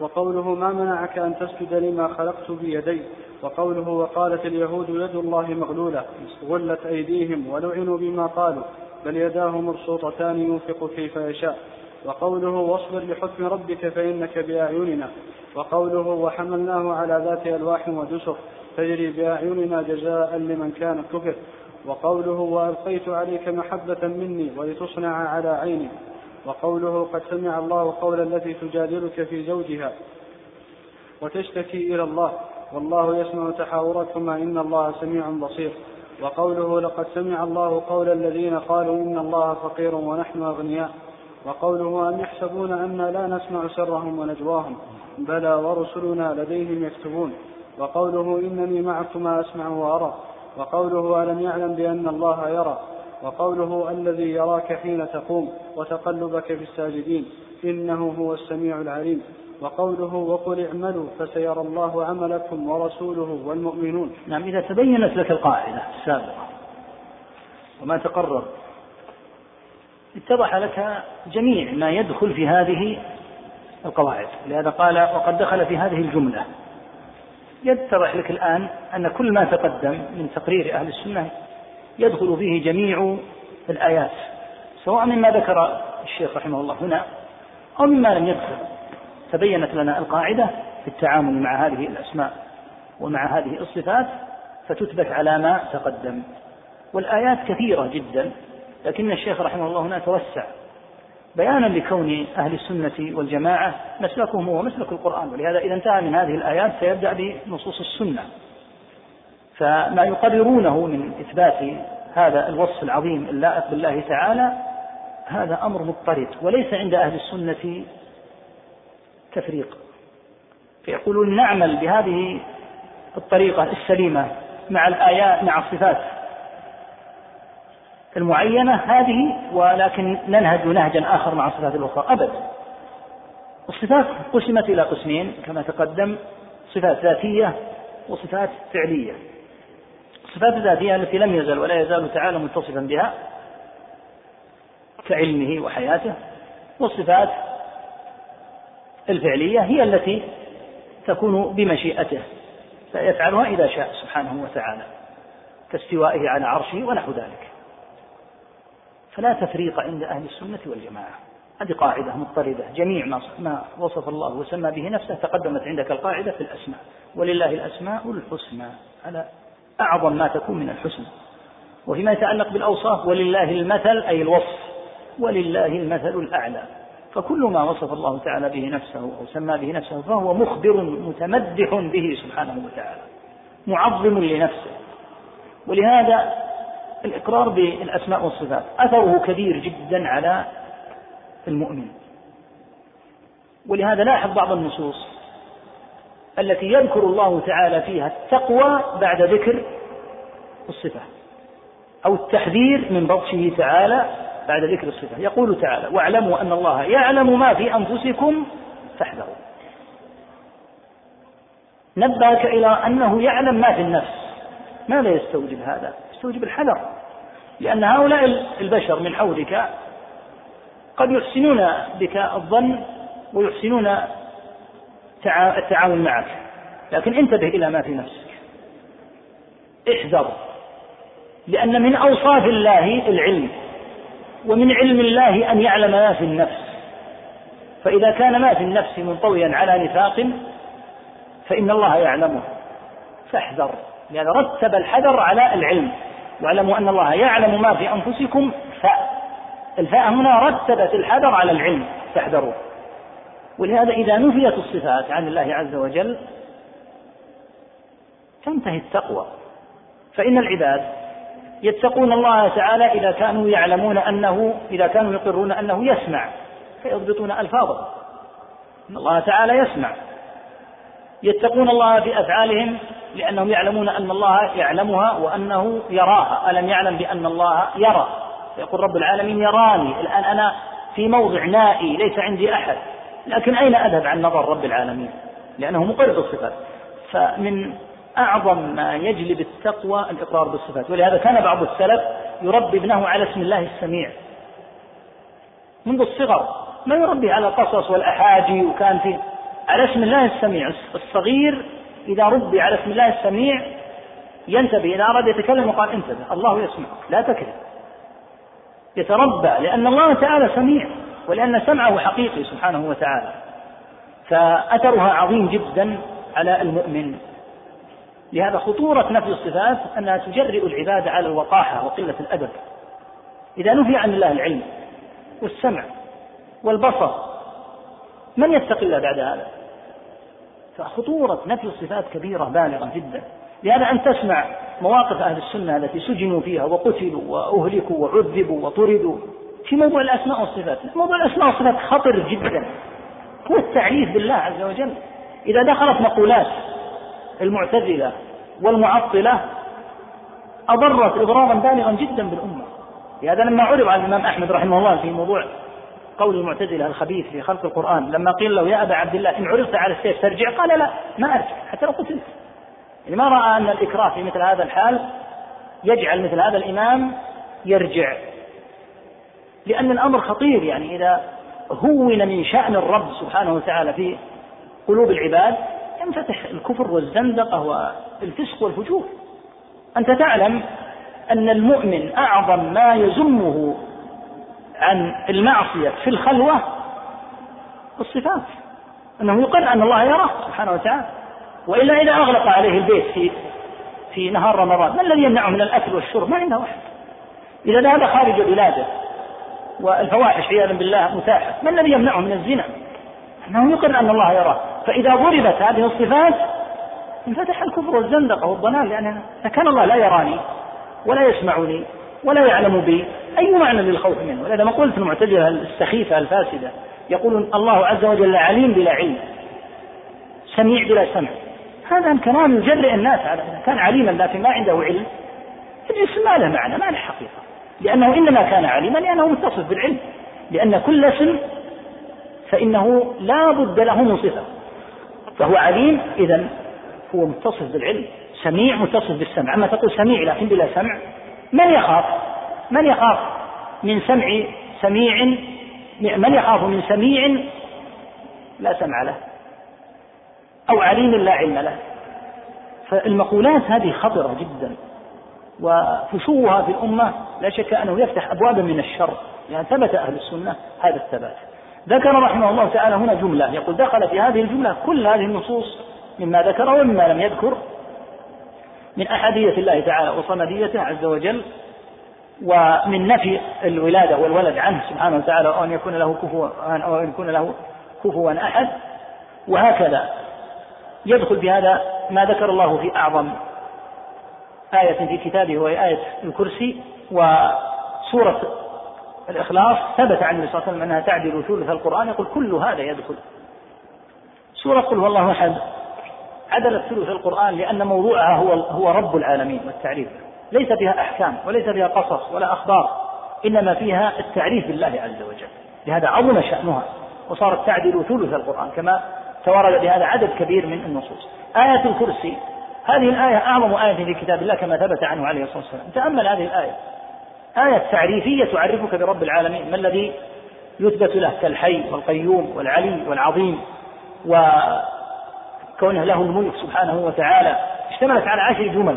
وقوله ما منعك أن تسجد لما خلقت بيدي؟ وقوله وقالت اليهود يد الله مغلولة غلت أيديهم ولعنوا بما قالوا بل يداه مبسوطتان ينفق كيف يشاء. وقوله واصبر لحكم ربك فإنك بأعيننا. وقوله وحملناه على ذات ألواح ودسر تجري بأعيننا جزاء لمن كان كفر. وقوله وألقيت عليك محبة مني ولتصنع على عيني. وقوله قد سمع الله قول التي تجادلك في زوجها. وتشتكي إلى الله. والله يسمع تحاوركما إن الله سميع بصير. وقوله لقد سمع الله قول الذين قالوا إن الله فقير ونحن أغنياء. وقوله أم يحسبون أنا لا نسمع سرهم ونجواهم بلى ورسلنا لديهم يكتبون. وقوله إنني معكما أسمع وأرى. وقوله ألم يعلم بأن الله يرى. وقوله الذي يراك حين تقوم وتقلبك في الساجدين إنه هو السميع العليم. وقوله وقل اعملوا فسيرى الله عملكم ورسوله والمؤمنون. نعم إذا تبينت لك القاعدة السابقة وما تقرر اتضح لك جميع ما يدخل في هذه القواعد. لهذا قال وقد دخل في هذه الجملة. يتضح لك الآن أن كل ما تقدم من تقرير أهل السنة يدخل فيه جميع الآيات سواء مما ذكر الشيخ رحمه الله هنا أو مما لم يذكر. تبينت لنا القاعدة في التعامل مع هذه الأسماء ومع هذه الصفات فتثبت على ما تقدم. والآيات كثيرة جدا لكن الشيخ رحمه الله هنا توسع. بيانا لكون أهل السنة والجماعة مسلكهم هو مسلك القرآن ولهذا إذا انتهى من هذه الآيات سيبدأ بنصوص السنة. فما يقررونه من إثبات هذا الوصف العظيم اللائق بالله تعالى هذا أمر مضطرد وليس عند أهل السنة تفريق فيقولون نعمل بهذه الطريقة السليمة مع الآيات مع الصفات المعينة هذه ولكن ننهج نهجا آخر مع الصفات الأخرى. أبدا. الصفات قسمت إلى قسمين كما تقدم صفات ذاتية وصفات فعلية. الصفات الذاتية التي لم يزل ولا يزال تعالى متصفا بها كعلمه وحياته والصفات الفعلية هي التي تكون بمشيئته فيفعلها إذا شاء سبحانه وتعالى كاستوائه على عرشه ونحو ذلك. فلا تفريق عند أهل السنة والجماعة هذه قاعدة مضطردة جميع ما, ما وصف الله وسمى به نفسه تقدمت عندك القاعدة في الأسماء ولله الأسماء الحسنى هذا أعظم ما تكون من الحسن وفيما يتعلق بالأوصاف ولله المثل أي الوصف ولله المثل الأعلى. فكل ما وصف الله تعالى به نفسه أو سمى به نفسه فهو مخبر متمدح به سبحانه وتعالى معظم لنفسه. ولهذا الإقرار بالأسماء والصفات أثره كبير جدا على المؤمن. ولهذا لاحظ بعض النصوص التي يذكر الله تعالى فيها التقوى بعد ذكر الصفة أو التحذير من بطشه تعالى بعد ذكر الصفة. يقول تعالى واعلموا أن الله يعلم ما في أنفسكم فاحذروا. نبهك إلى أنه يعلم ما في النفس. ماذا يستوجب هذا؟ يستوجب الحذر. لأن هؤلاء البشر من حولك قد يحسنون بك الظن ويحسنون التعامل معك. لكن انتبه إلى ما في نفسك. احذر. لأن من أوصاف الله العلم. ومن علم الله أن يعلم ما في النفس. فإذا كان ما في النفس منطويا على نفاق فإن الله يعلمه. فاحذر لهذا رتب الحذر على العلم. واعلموا أن الله يعلم ما في أنفسكم فاء الفاء هنا رتبت الحذر على العلم. فاحذروا. ولهذا إذا نفيت الصفات عن الله عز وجل تنتهي التقوى. فإن العباد يتقون الله تعالى إذا كانوا يعلمون أنه إذا كانوا يقرون أنه يسمع فيضبطون ألفاظه. إن الله تعالى يسمع. يتقون الله في أفعالهم لأنهم يعلمون أن الله يعلمها وأنه يراها. ألم يعلم بأن الله يرى؟ يقول رب العالمين يراني. الآن أنا في موضع نائي ليس عندي أحد. لكن أين أذهب عن نظر رب العالمين؟ لأنه مقر بالصفات فمن أعظم ما يجلب التقوى الإقرار بالصفات. ولهذا كان بعض السلف يربي ابنه على اسم الله السميع. منذ الصغر ما يربي على القصص والأحاجي وكان في على اسم الله السميع. الصغير إذا ربي على اسم الله السميع ينتبه إذا أراد يتكلم وقال انتبه الله يسمع لا تكذب. يتربى لأن الله تعالى سميع ولأن سمعه حقيقي سبحانه وتعالى. فأثرها عظيم جدا على المؤمن. لهذا خطورة نفي الصفات أنها تجرئ العباد على الوقاحة وقلة الأدب. إذا نفي عن الله العلم والسمع والبصر من يتقي الله بعد هذا؟ فخطورة نفي الصفات كبيرة بالغة جدا. لهذا أن تسمع مواقف أهل السنة التي سجنوا فيها وقتلوا وأهلكوا وعذبوا وطردوا في موضوع الأسماء والصفات. موضوع الأسماء والصفات خطر جدا. هو التعريف بالله عز وجل. إذا دخلت مقولات المعتزلة والمعطلة أضرت إضرارا بالغا جدا بالأمة. لهذا لما عرض على الإمام أحمد رحمه الله في موضوع قول المعتزلة الخبيث في خلق القرآن لما قيل له يا أبا عبد الله إن عرضت على السيف ترجع قال لا ما أرجع حتى لو قتلت. يعني ما رأى أن الإكراه في مثل هذا الحال يجعل مثل هذا الإمام يرجع. لأن الأمر خطير يعني إذا هون من شأن الرب سبحانه وتعالى في قلوب العباد ينفتح الكفر والزندقة والفسق والفجور. أنت تعلم أن المؤمن أعظم ما يزمه عن المعصية في الخلوة الصفات. أنه يقر أن الله يراه سبحانه وتعالى. وإلا إذا أغلق عليه البيت في في نهار رمضان ما الذي يمنعه من الأكل والشرب؟ ما عنده أحد. إذا ذهب خارج بلاده والفواحش عياذا بالله متاحة ما الذي يمنعه من الزنا؟ أنه يقر أن الله يراه. فإذا ضربت هذه الصفات انفتح الكفر والزندقة والضلال لأن كان الله لا يراني ولا يسمعني ولا يعلم بي أي معنى للخوف منه. ولهذا مقولة المعتزلة السخيفة الفاسدة يقولون الله عز وجل عليم بلا علم سميع بلا سمع. هذا كلام يجرئ الناس على كان عليما لكن ما عنده علم الاسم ما له معنى ما له حقيقة. لأنه إنما كان عليما لأنه متصف بالعلم. لأن كل اسم فإنه لا بد له من صفة. فهو عليم إذا هو متصف بالعلم سميع متصف بالسمع. أما تقول سميع لكن بلا سمع من يخاف؟ من يخاف من سمع سميع؟ من يخاف من سميع لا سمع له أو عليم لا علم له. فالمقولات هذه خطرة جدا وفشوها في الأمة لا شك أنه يفتح أبوابا من الشر يعني ثبت أهل السنة هذا الثبات. ذكر رحمه الله تعالى هنا جملة يقول دخل في هذه الجملة كل هذه النصوص مما ذكر ومما لم يذكر من أحدية الله تعالى وصمديته عز وجل ومن نفي الولادة والولد عنه سبحانه وتعالى أو أن يكون له كفوا أو أن يكون له كفوا أحد. وهكذا يدخل بهذا ما ذكر الله في أعظم آية في كتابه وهي آية الكرسي وسورة الإخلاص ثبت عن النبي صلى الله عليه وسلم أنها تعدل ثلث القرآن يقول كل هذا يدخل. سورة قل هو الله أحد. عدلت ثلث القرآن لأن موضوعها هو هو رب العالمين والتعريف. ليس فيها أحكام وليس فيها قصص ولا أخبار إنما فيها التعريف بالله عز وجل. لهذا عظم شأنها وصارت تعدل ثلث القرآن كما توارد بهذا عدد كبير من النصوص. آية الكرسي هذه الآية أعظم آية في كتاب الله كما ثبت عنه عليه الصلاة والسلام. تأمل هذه الآية. آية تعريفية تعرفك برب العالمين ما الذي يثبت له كالحي والقيوم والعلي والعظيم وكونه له الملك سبحانه وتعالى اشتملت على عشر جمل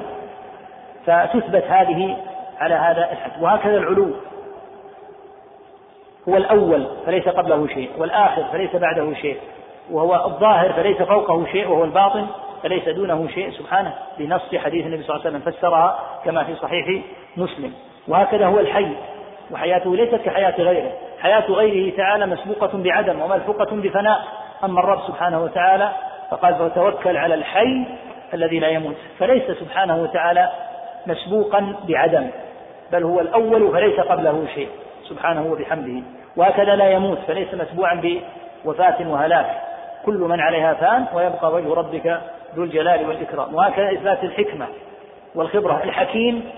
فتثبت هذه على هذا الحد. وهكذا العلو هو الأول فليس قبله شيء والآخر فليس بعده شيء وهو الظاهر فليس فوقه شيء وهو الباطن فليس دونه شيء سبحانه. بنص حديث النبي صلى الله عليه وسلم فسرها كما في صحيح مسلم. وهكذا هو الحي وحياته ليست كحياة غيره. حياة غيره تعالى مسبوقة بعدم وملفوقة بفناء. أما الرب سبحانه وتعالى فقال فتوكل على الحي الذي لا يموت. فليس سبحانه وتعالى مسبوقا بعدم بل هو الأول فليس قبله شيء سبحانه وبحمده. وهكذا لا يموت فليس مسبوعا بوفاة وهلاك. كل من عليها فان ويبقى وجه ربك ذو الجلال والإكرام. وهكذا إثبات الحكمة والخبرة. الحكيم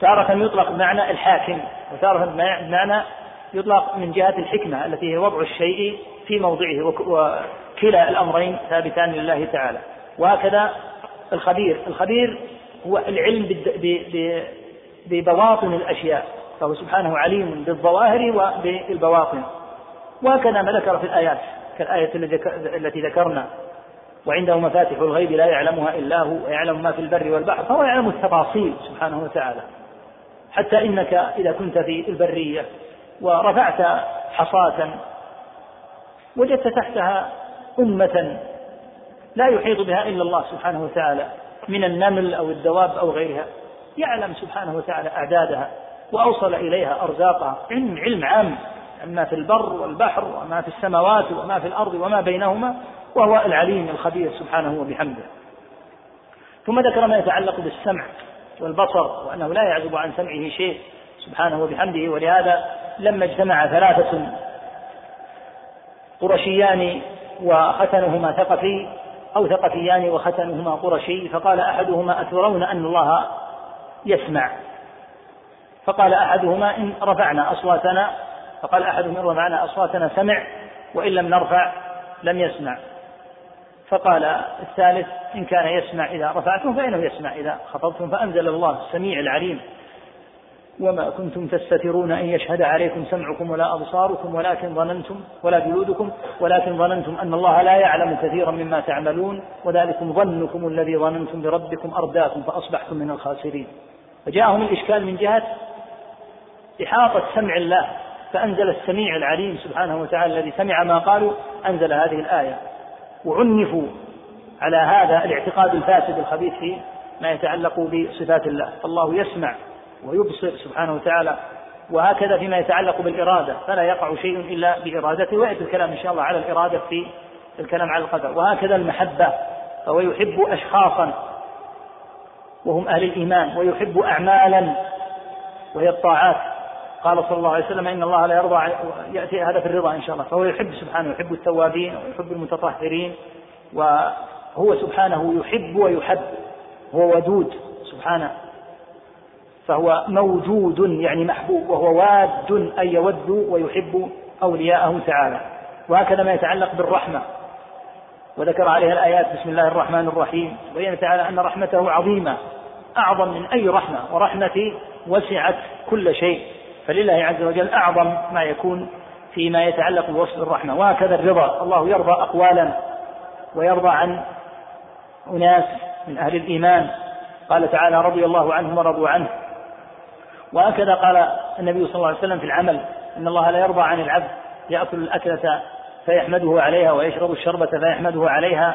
تارة يطلق بمعنى الحاكم وتارة بمعنى يطلق من جهة الحكمة التي هي وضع الشيء في موضعه وكلا الأمرين ثابتان لله تعالى. وهكذا الخبير الخبير هو العلم ببواطن الأشياء فهو سبحانه عليم بالظواهر وبالبواطن. وهكذا ما ذكر في الآيات كالآية التي ذكرنا. وعنده مفاتح الغيب لا يعلمها إلا هو ويعلم ما في البر والبحر فهو يعلم التفاصيل سبحانه وتعالى. حتى إنك إذا كنت في البرية ورفعت حصاة وجدت تحتها أمة لا يحيط بها إلا الله سبحانه وتعالى من النمل أو الدواب أو غيرها يعلم سبحانه وتعالى أعدادها وأوصل إليها أرزاقها علم علم عام ما في البر والبحر وما في السماوات وما في الأرض وما بينهما وهو العليم الخبير سبحانه وبحمده. ثم ذكر ما يتعلق بالسمع. والبصر وأنه لا يعزب عن سمعه شيء سبحانه وبحمده. ولهذا لما اجتمع ثلاثة قرشيان وختنهما ثقفي أو ثقفيان وختنهما قرشي فقال أحدهما أترون أن الله يسمع؟ فقال أحدهما إن رفعنا أصواتنا. فقال أحدهم إن رفعنا أصواتنا سمع وإن لم نرفع لم يسمع. فقال الثالث إن كان يسمع إذا رفعتم فإنه يسمع إذا خطبتم فأنزل الله السميع العليم. وما كنتم تستترون أن يشهد عليكم سمعكم ولا أبصاركم ولكن ظننتم ولا جلودكم ولكن ظننتم أن الله لا يعلم كثيرا مما تعملون وذلكم ظنكم الذي ظننتم بربكم أرداكم فأصبحتم من الخاسرين. فجاءهم الإشكال من جهة إحاطة سمع الله فأنزل السميع العليم سبحانه وتعالى الذي سمع ما قالوا أنزل هذه الآية. وعنفوا على هذا الاعتقاد الفاسد الخبيث في ما يتعلق بصفات الله. فالله يسمع ويبصر سبحانه وتعالى وهكذا فيما يتعلق بالإرادة. فلا يقع شيء إلا بإرادته ويأتي الكلام إن شاء الله على الإرادة في الكلام على القدر. وهكذا المحبة فهو يحب أشخاصا وهم أهل الإيمان ويحب أعمالا وهي الطاعات. قال صلى الله عليه وسلم إن الله لا يرضى يأتي هذا في الرضا إن شاء الله فهو يحب سبحانه يحب التوابين ويحب المتطهرين وهو سبحانه يحب ويحب هو ودود سبحانه فهو موجود يعني محبوب وهو واد أي يود ويحب أولياءه تعالى. وهكذا ما يتعلق بالرحمة. وذكر عليها الآيات بسم الله الرحمن الرحيم. وبين تعالى أن رحمته عظيمة أعظم من أي رحمة ورحمتي وسعت كل شيء. فلله عز وجل أعظم ما يكون فيما يتعلق بوصف الرحمة. وهكذا الرضا. الله يرضى أقوالا ويرضى عن أناس من أهل الإيمان. قال تعالى رضي الله عنهم ورضوا عنه. وهكذا قال النبي صلى الله عليه وسلم في العمل. إن الله لا يرضى عن العبد. يأكل الأكلة فيحمده عليها ويشرب الشربة فيحمده عليها.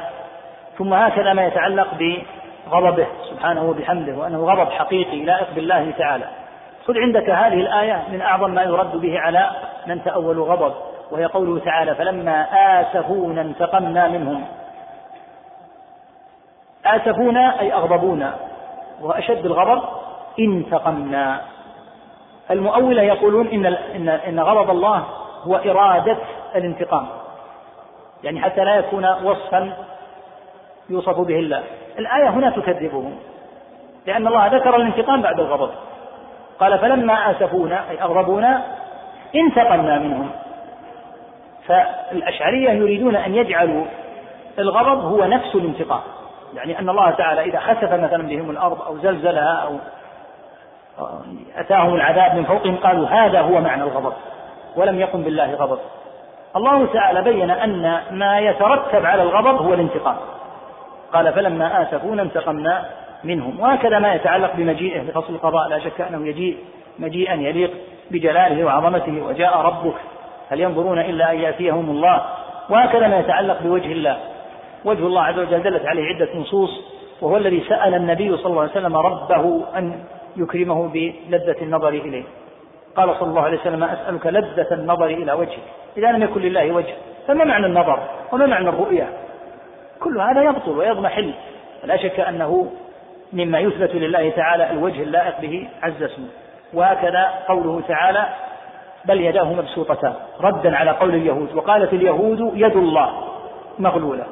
ثم هكذا ما يتعلق بغضبه. سبحانه وبحمده. وأنه غضب حقيقي. لائق بالله تعالى. خذ عندك هذه الآية من أعظم ما يرد به على من تأول غضب وهي قوله تعالى فلما آسفونا انتقمنا منهم. آسفونا أي أغضبونا وأشد الغضب انتقمنا. المؤولة يقولون إن إن إن غضب الله هو إرادة الانتقام يعني حتى لا يكون وصفا يوصف به الله. الآية هنا تكذبهم لأن الله ذكر الانتقام بعد الغضب. قال فلما آسفونا أي أغضبونا انتقمنا منهم. فالأشعرية يريدون أن يجعلوا الغضب هو نفس الانتقام. يعني أن الله تعالى إذا خسف مثلا بهم الأرض أو زلزلها أو أتاهم العذاب من فوقهم قالوا هذا هو معنى الغضب ولم يقم بالله غضب. الله تعالى بين أن ما يترتب على الغضب هو الانتقام. قال فلما آسفونا انتقمنا. منهم. وهكذا ما يتعلق بمجيئه لفصل القضاء. لا شك أنه يجيء مجيئا يليق بجلاله وعظمته وجاء ربك هل ينظرون إلا أن يأتيهم الله؟ وهكذا ما يتعلق بوجه الله. وجه الله عز وجل دلت عليه عدة نصوص وهو الذي سأل النبي صلى الله عليه وسلم ربه أن يكرمه بلذة النظر إليه. قال صلى الله عليه وسلم أسألك لذة النظر إلى وجهك. إذا لم يكن لله وجه فما معنى النظر؟ وما معنى الرؤية؟ كل هذا يبطل ويضمحل. لا شك أنه مما يثبت لله تعالى الوجه اللائق به عز اسمه. وهكذا قوله تعالى بل يداه مبسوطتان. ردا على قول اليهود. وقالت اليهود يد الله مغلولة.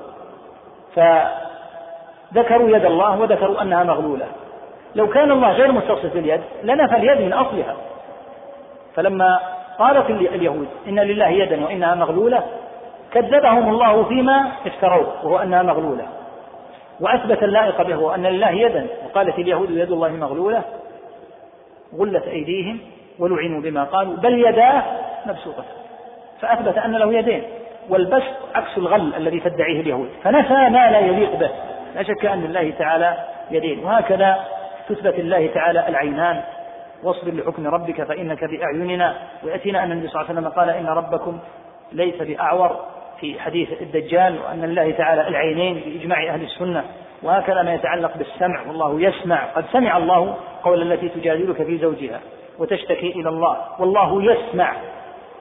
فذكروا يد الله وذكروا أنها مغلولة. لو كان الله غير متصف باليد لنفى اليد من أصلها. فلما قالت اليهود إن لله يدا وإنها مغلولة كذبهم الله فيما افتروه وهو أنها مغلولة. وأثبت اللائق به وأن لله يدا. وقالت اليهود يد الله مغلولة غلت أيديهم ولعنوا بما قالوا بل يداه مبسوطة. فأثبت أن له يدين. والبسط عكس الغل الذي تدعيه اليهود. فنفى ما لا يليق به. لا شك أن لله تعالى يدين. وهكذا تثبت الله تعالى العينان. واصبر لحكم ربك فإنك بأعيننا. ويأتينا أن النبي صلى الله عليه وسلم قال إن ربكم ليس بأعور. في حديث الدجال وأن الله تعالى العينين بإجماع أهل السنة وهكذا ما يتعلق بالسمع والله يسمع قد سمع الله قول التي تجادلك في زوجها وتشتكي إلى الله والله يسمع.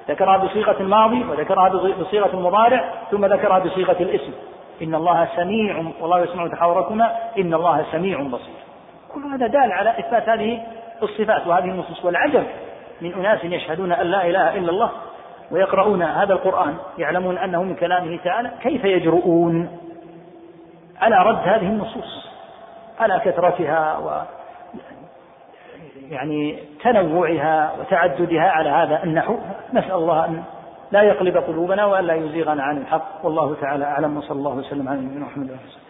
ذكرها بصيغة الماضي وذكرها بصيغة المضارع ثم ذكرها بصيغة الاسم. إن الله سميع والله يسمع تحاوركما إن الله سميع بصير. كل هذا دال على إثبات هذه الصفات وهذه النصوص والعجب من أناس يشهدون أن لا إله إلا الله ويقرؤون هذا القرآن يعلمون أنه من كلامه تعالى كيف يجرؤون؟ على رد هذه النصوص على كثرتها و يعني تنوعها وتعددها على هذا النحو. نسأل الله أن لا يقلب قلوبنا وأن لا يزيغنا عن الحق. والله تعالى أعلم وصلى الله وسلم على نبينا محمد وسلم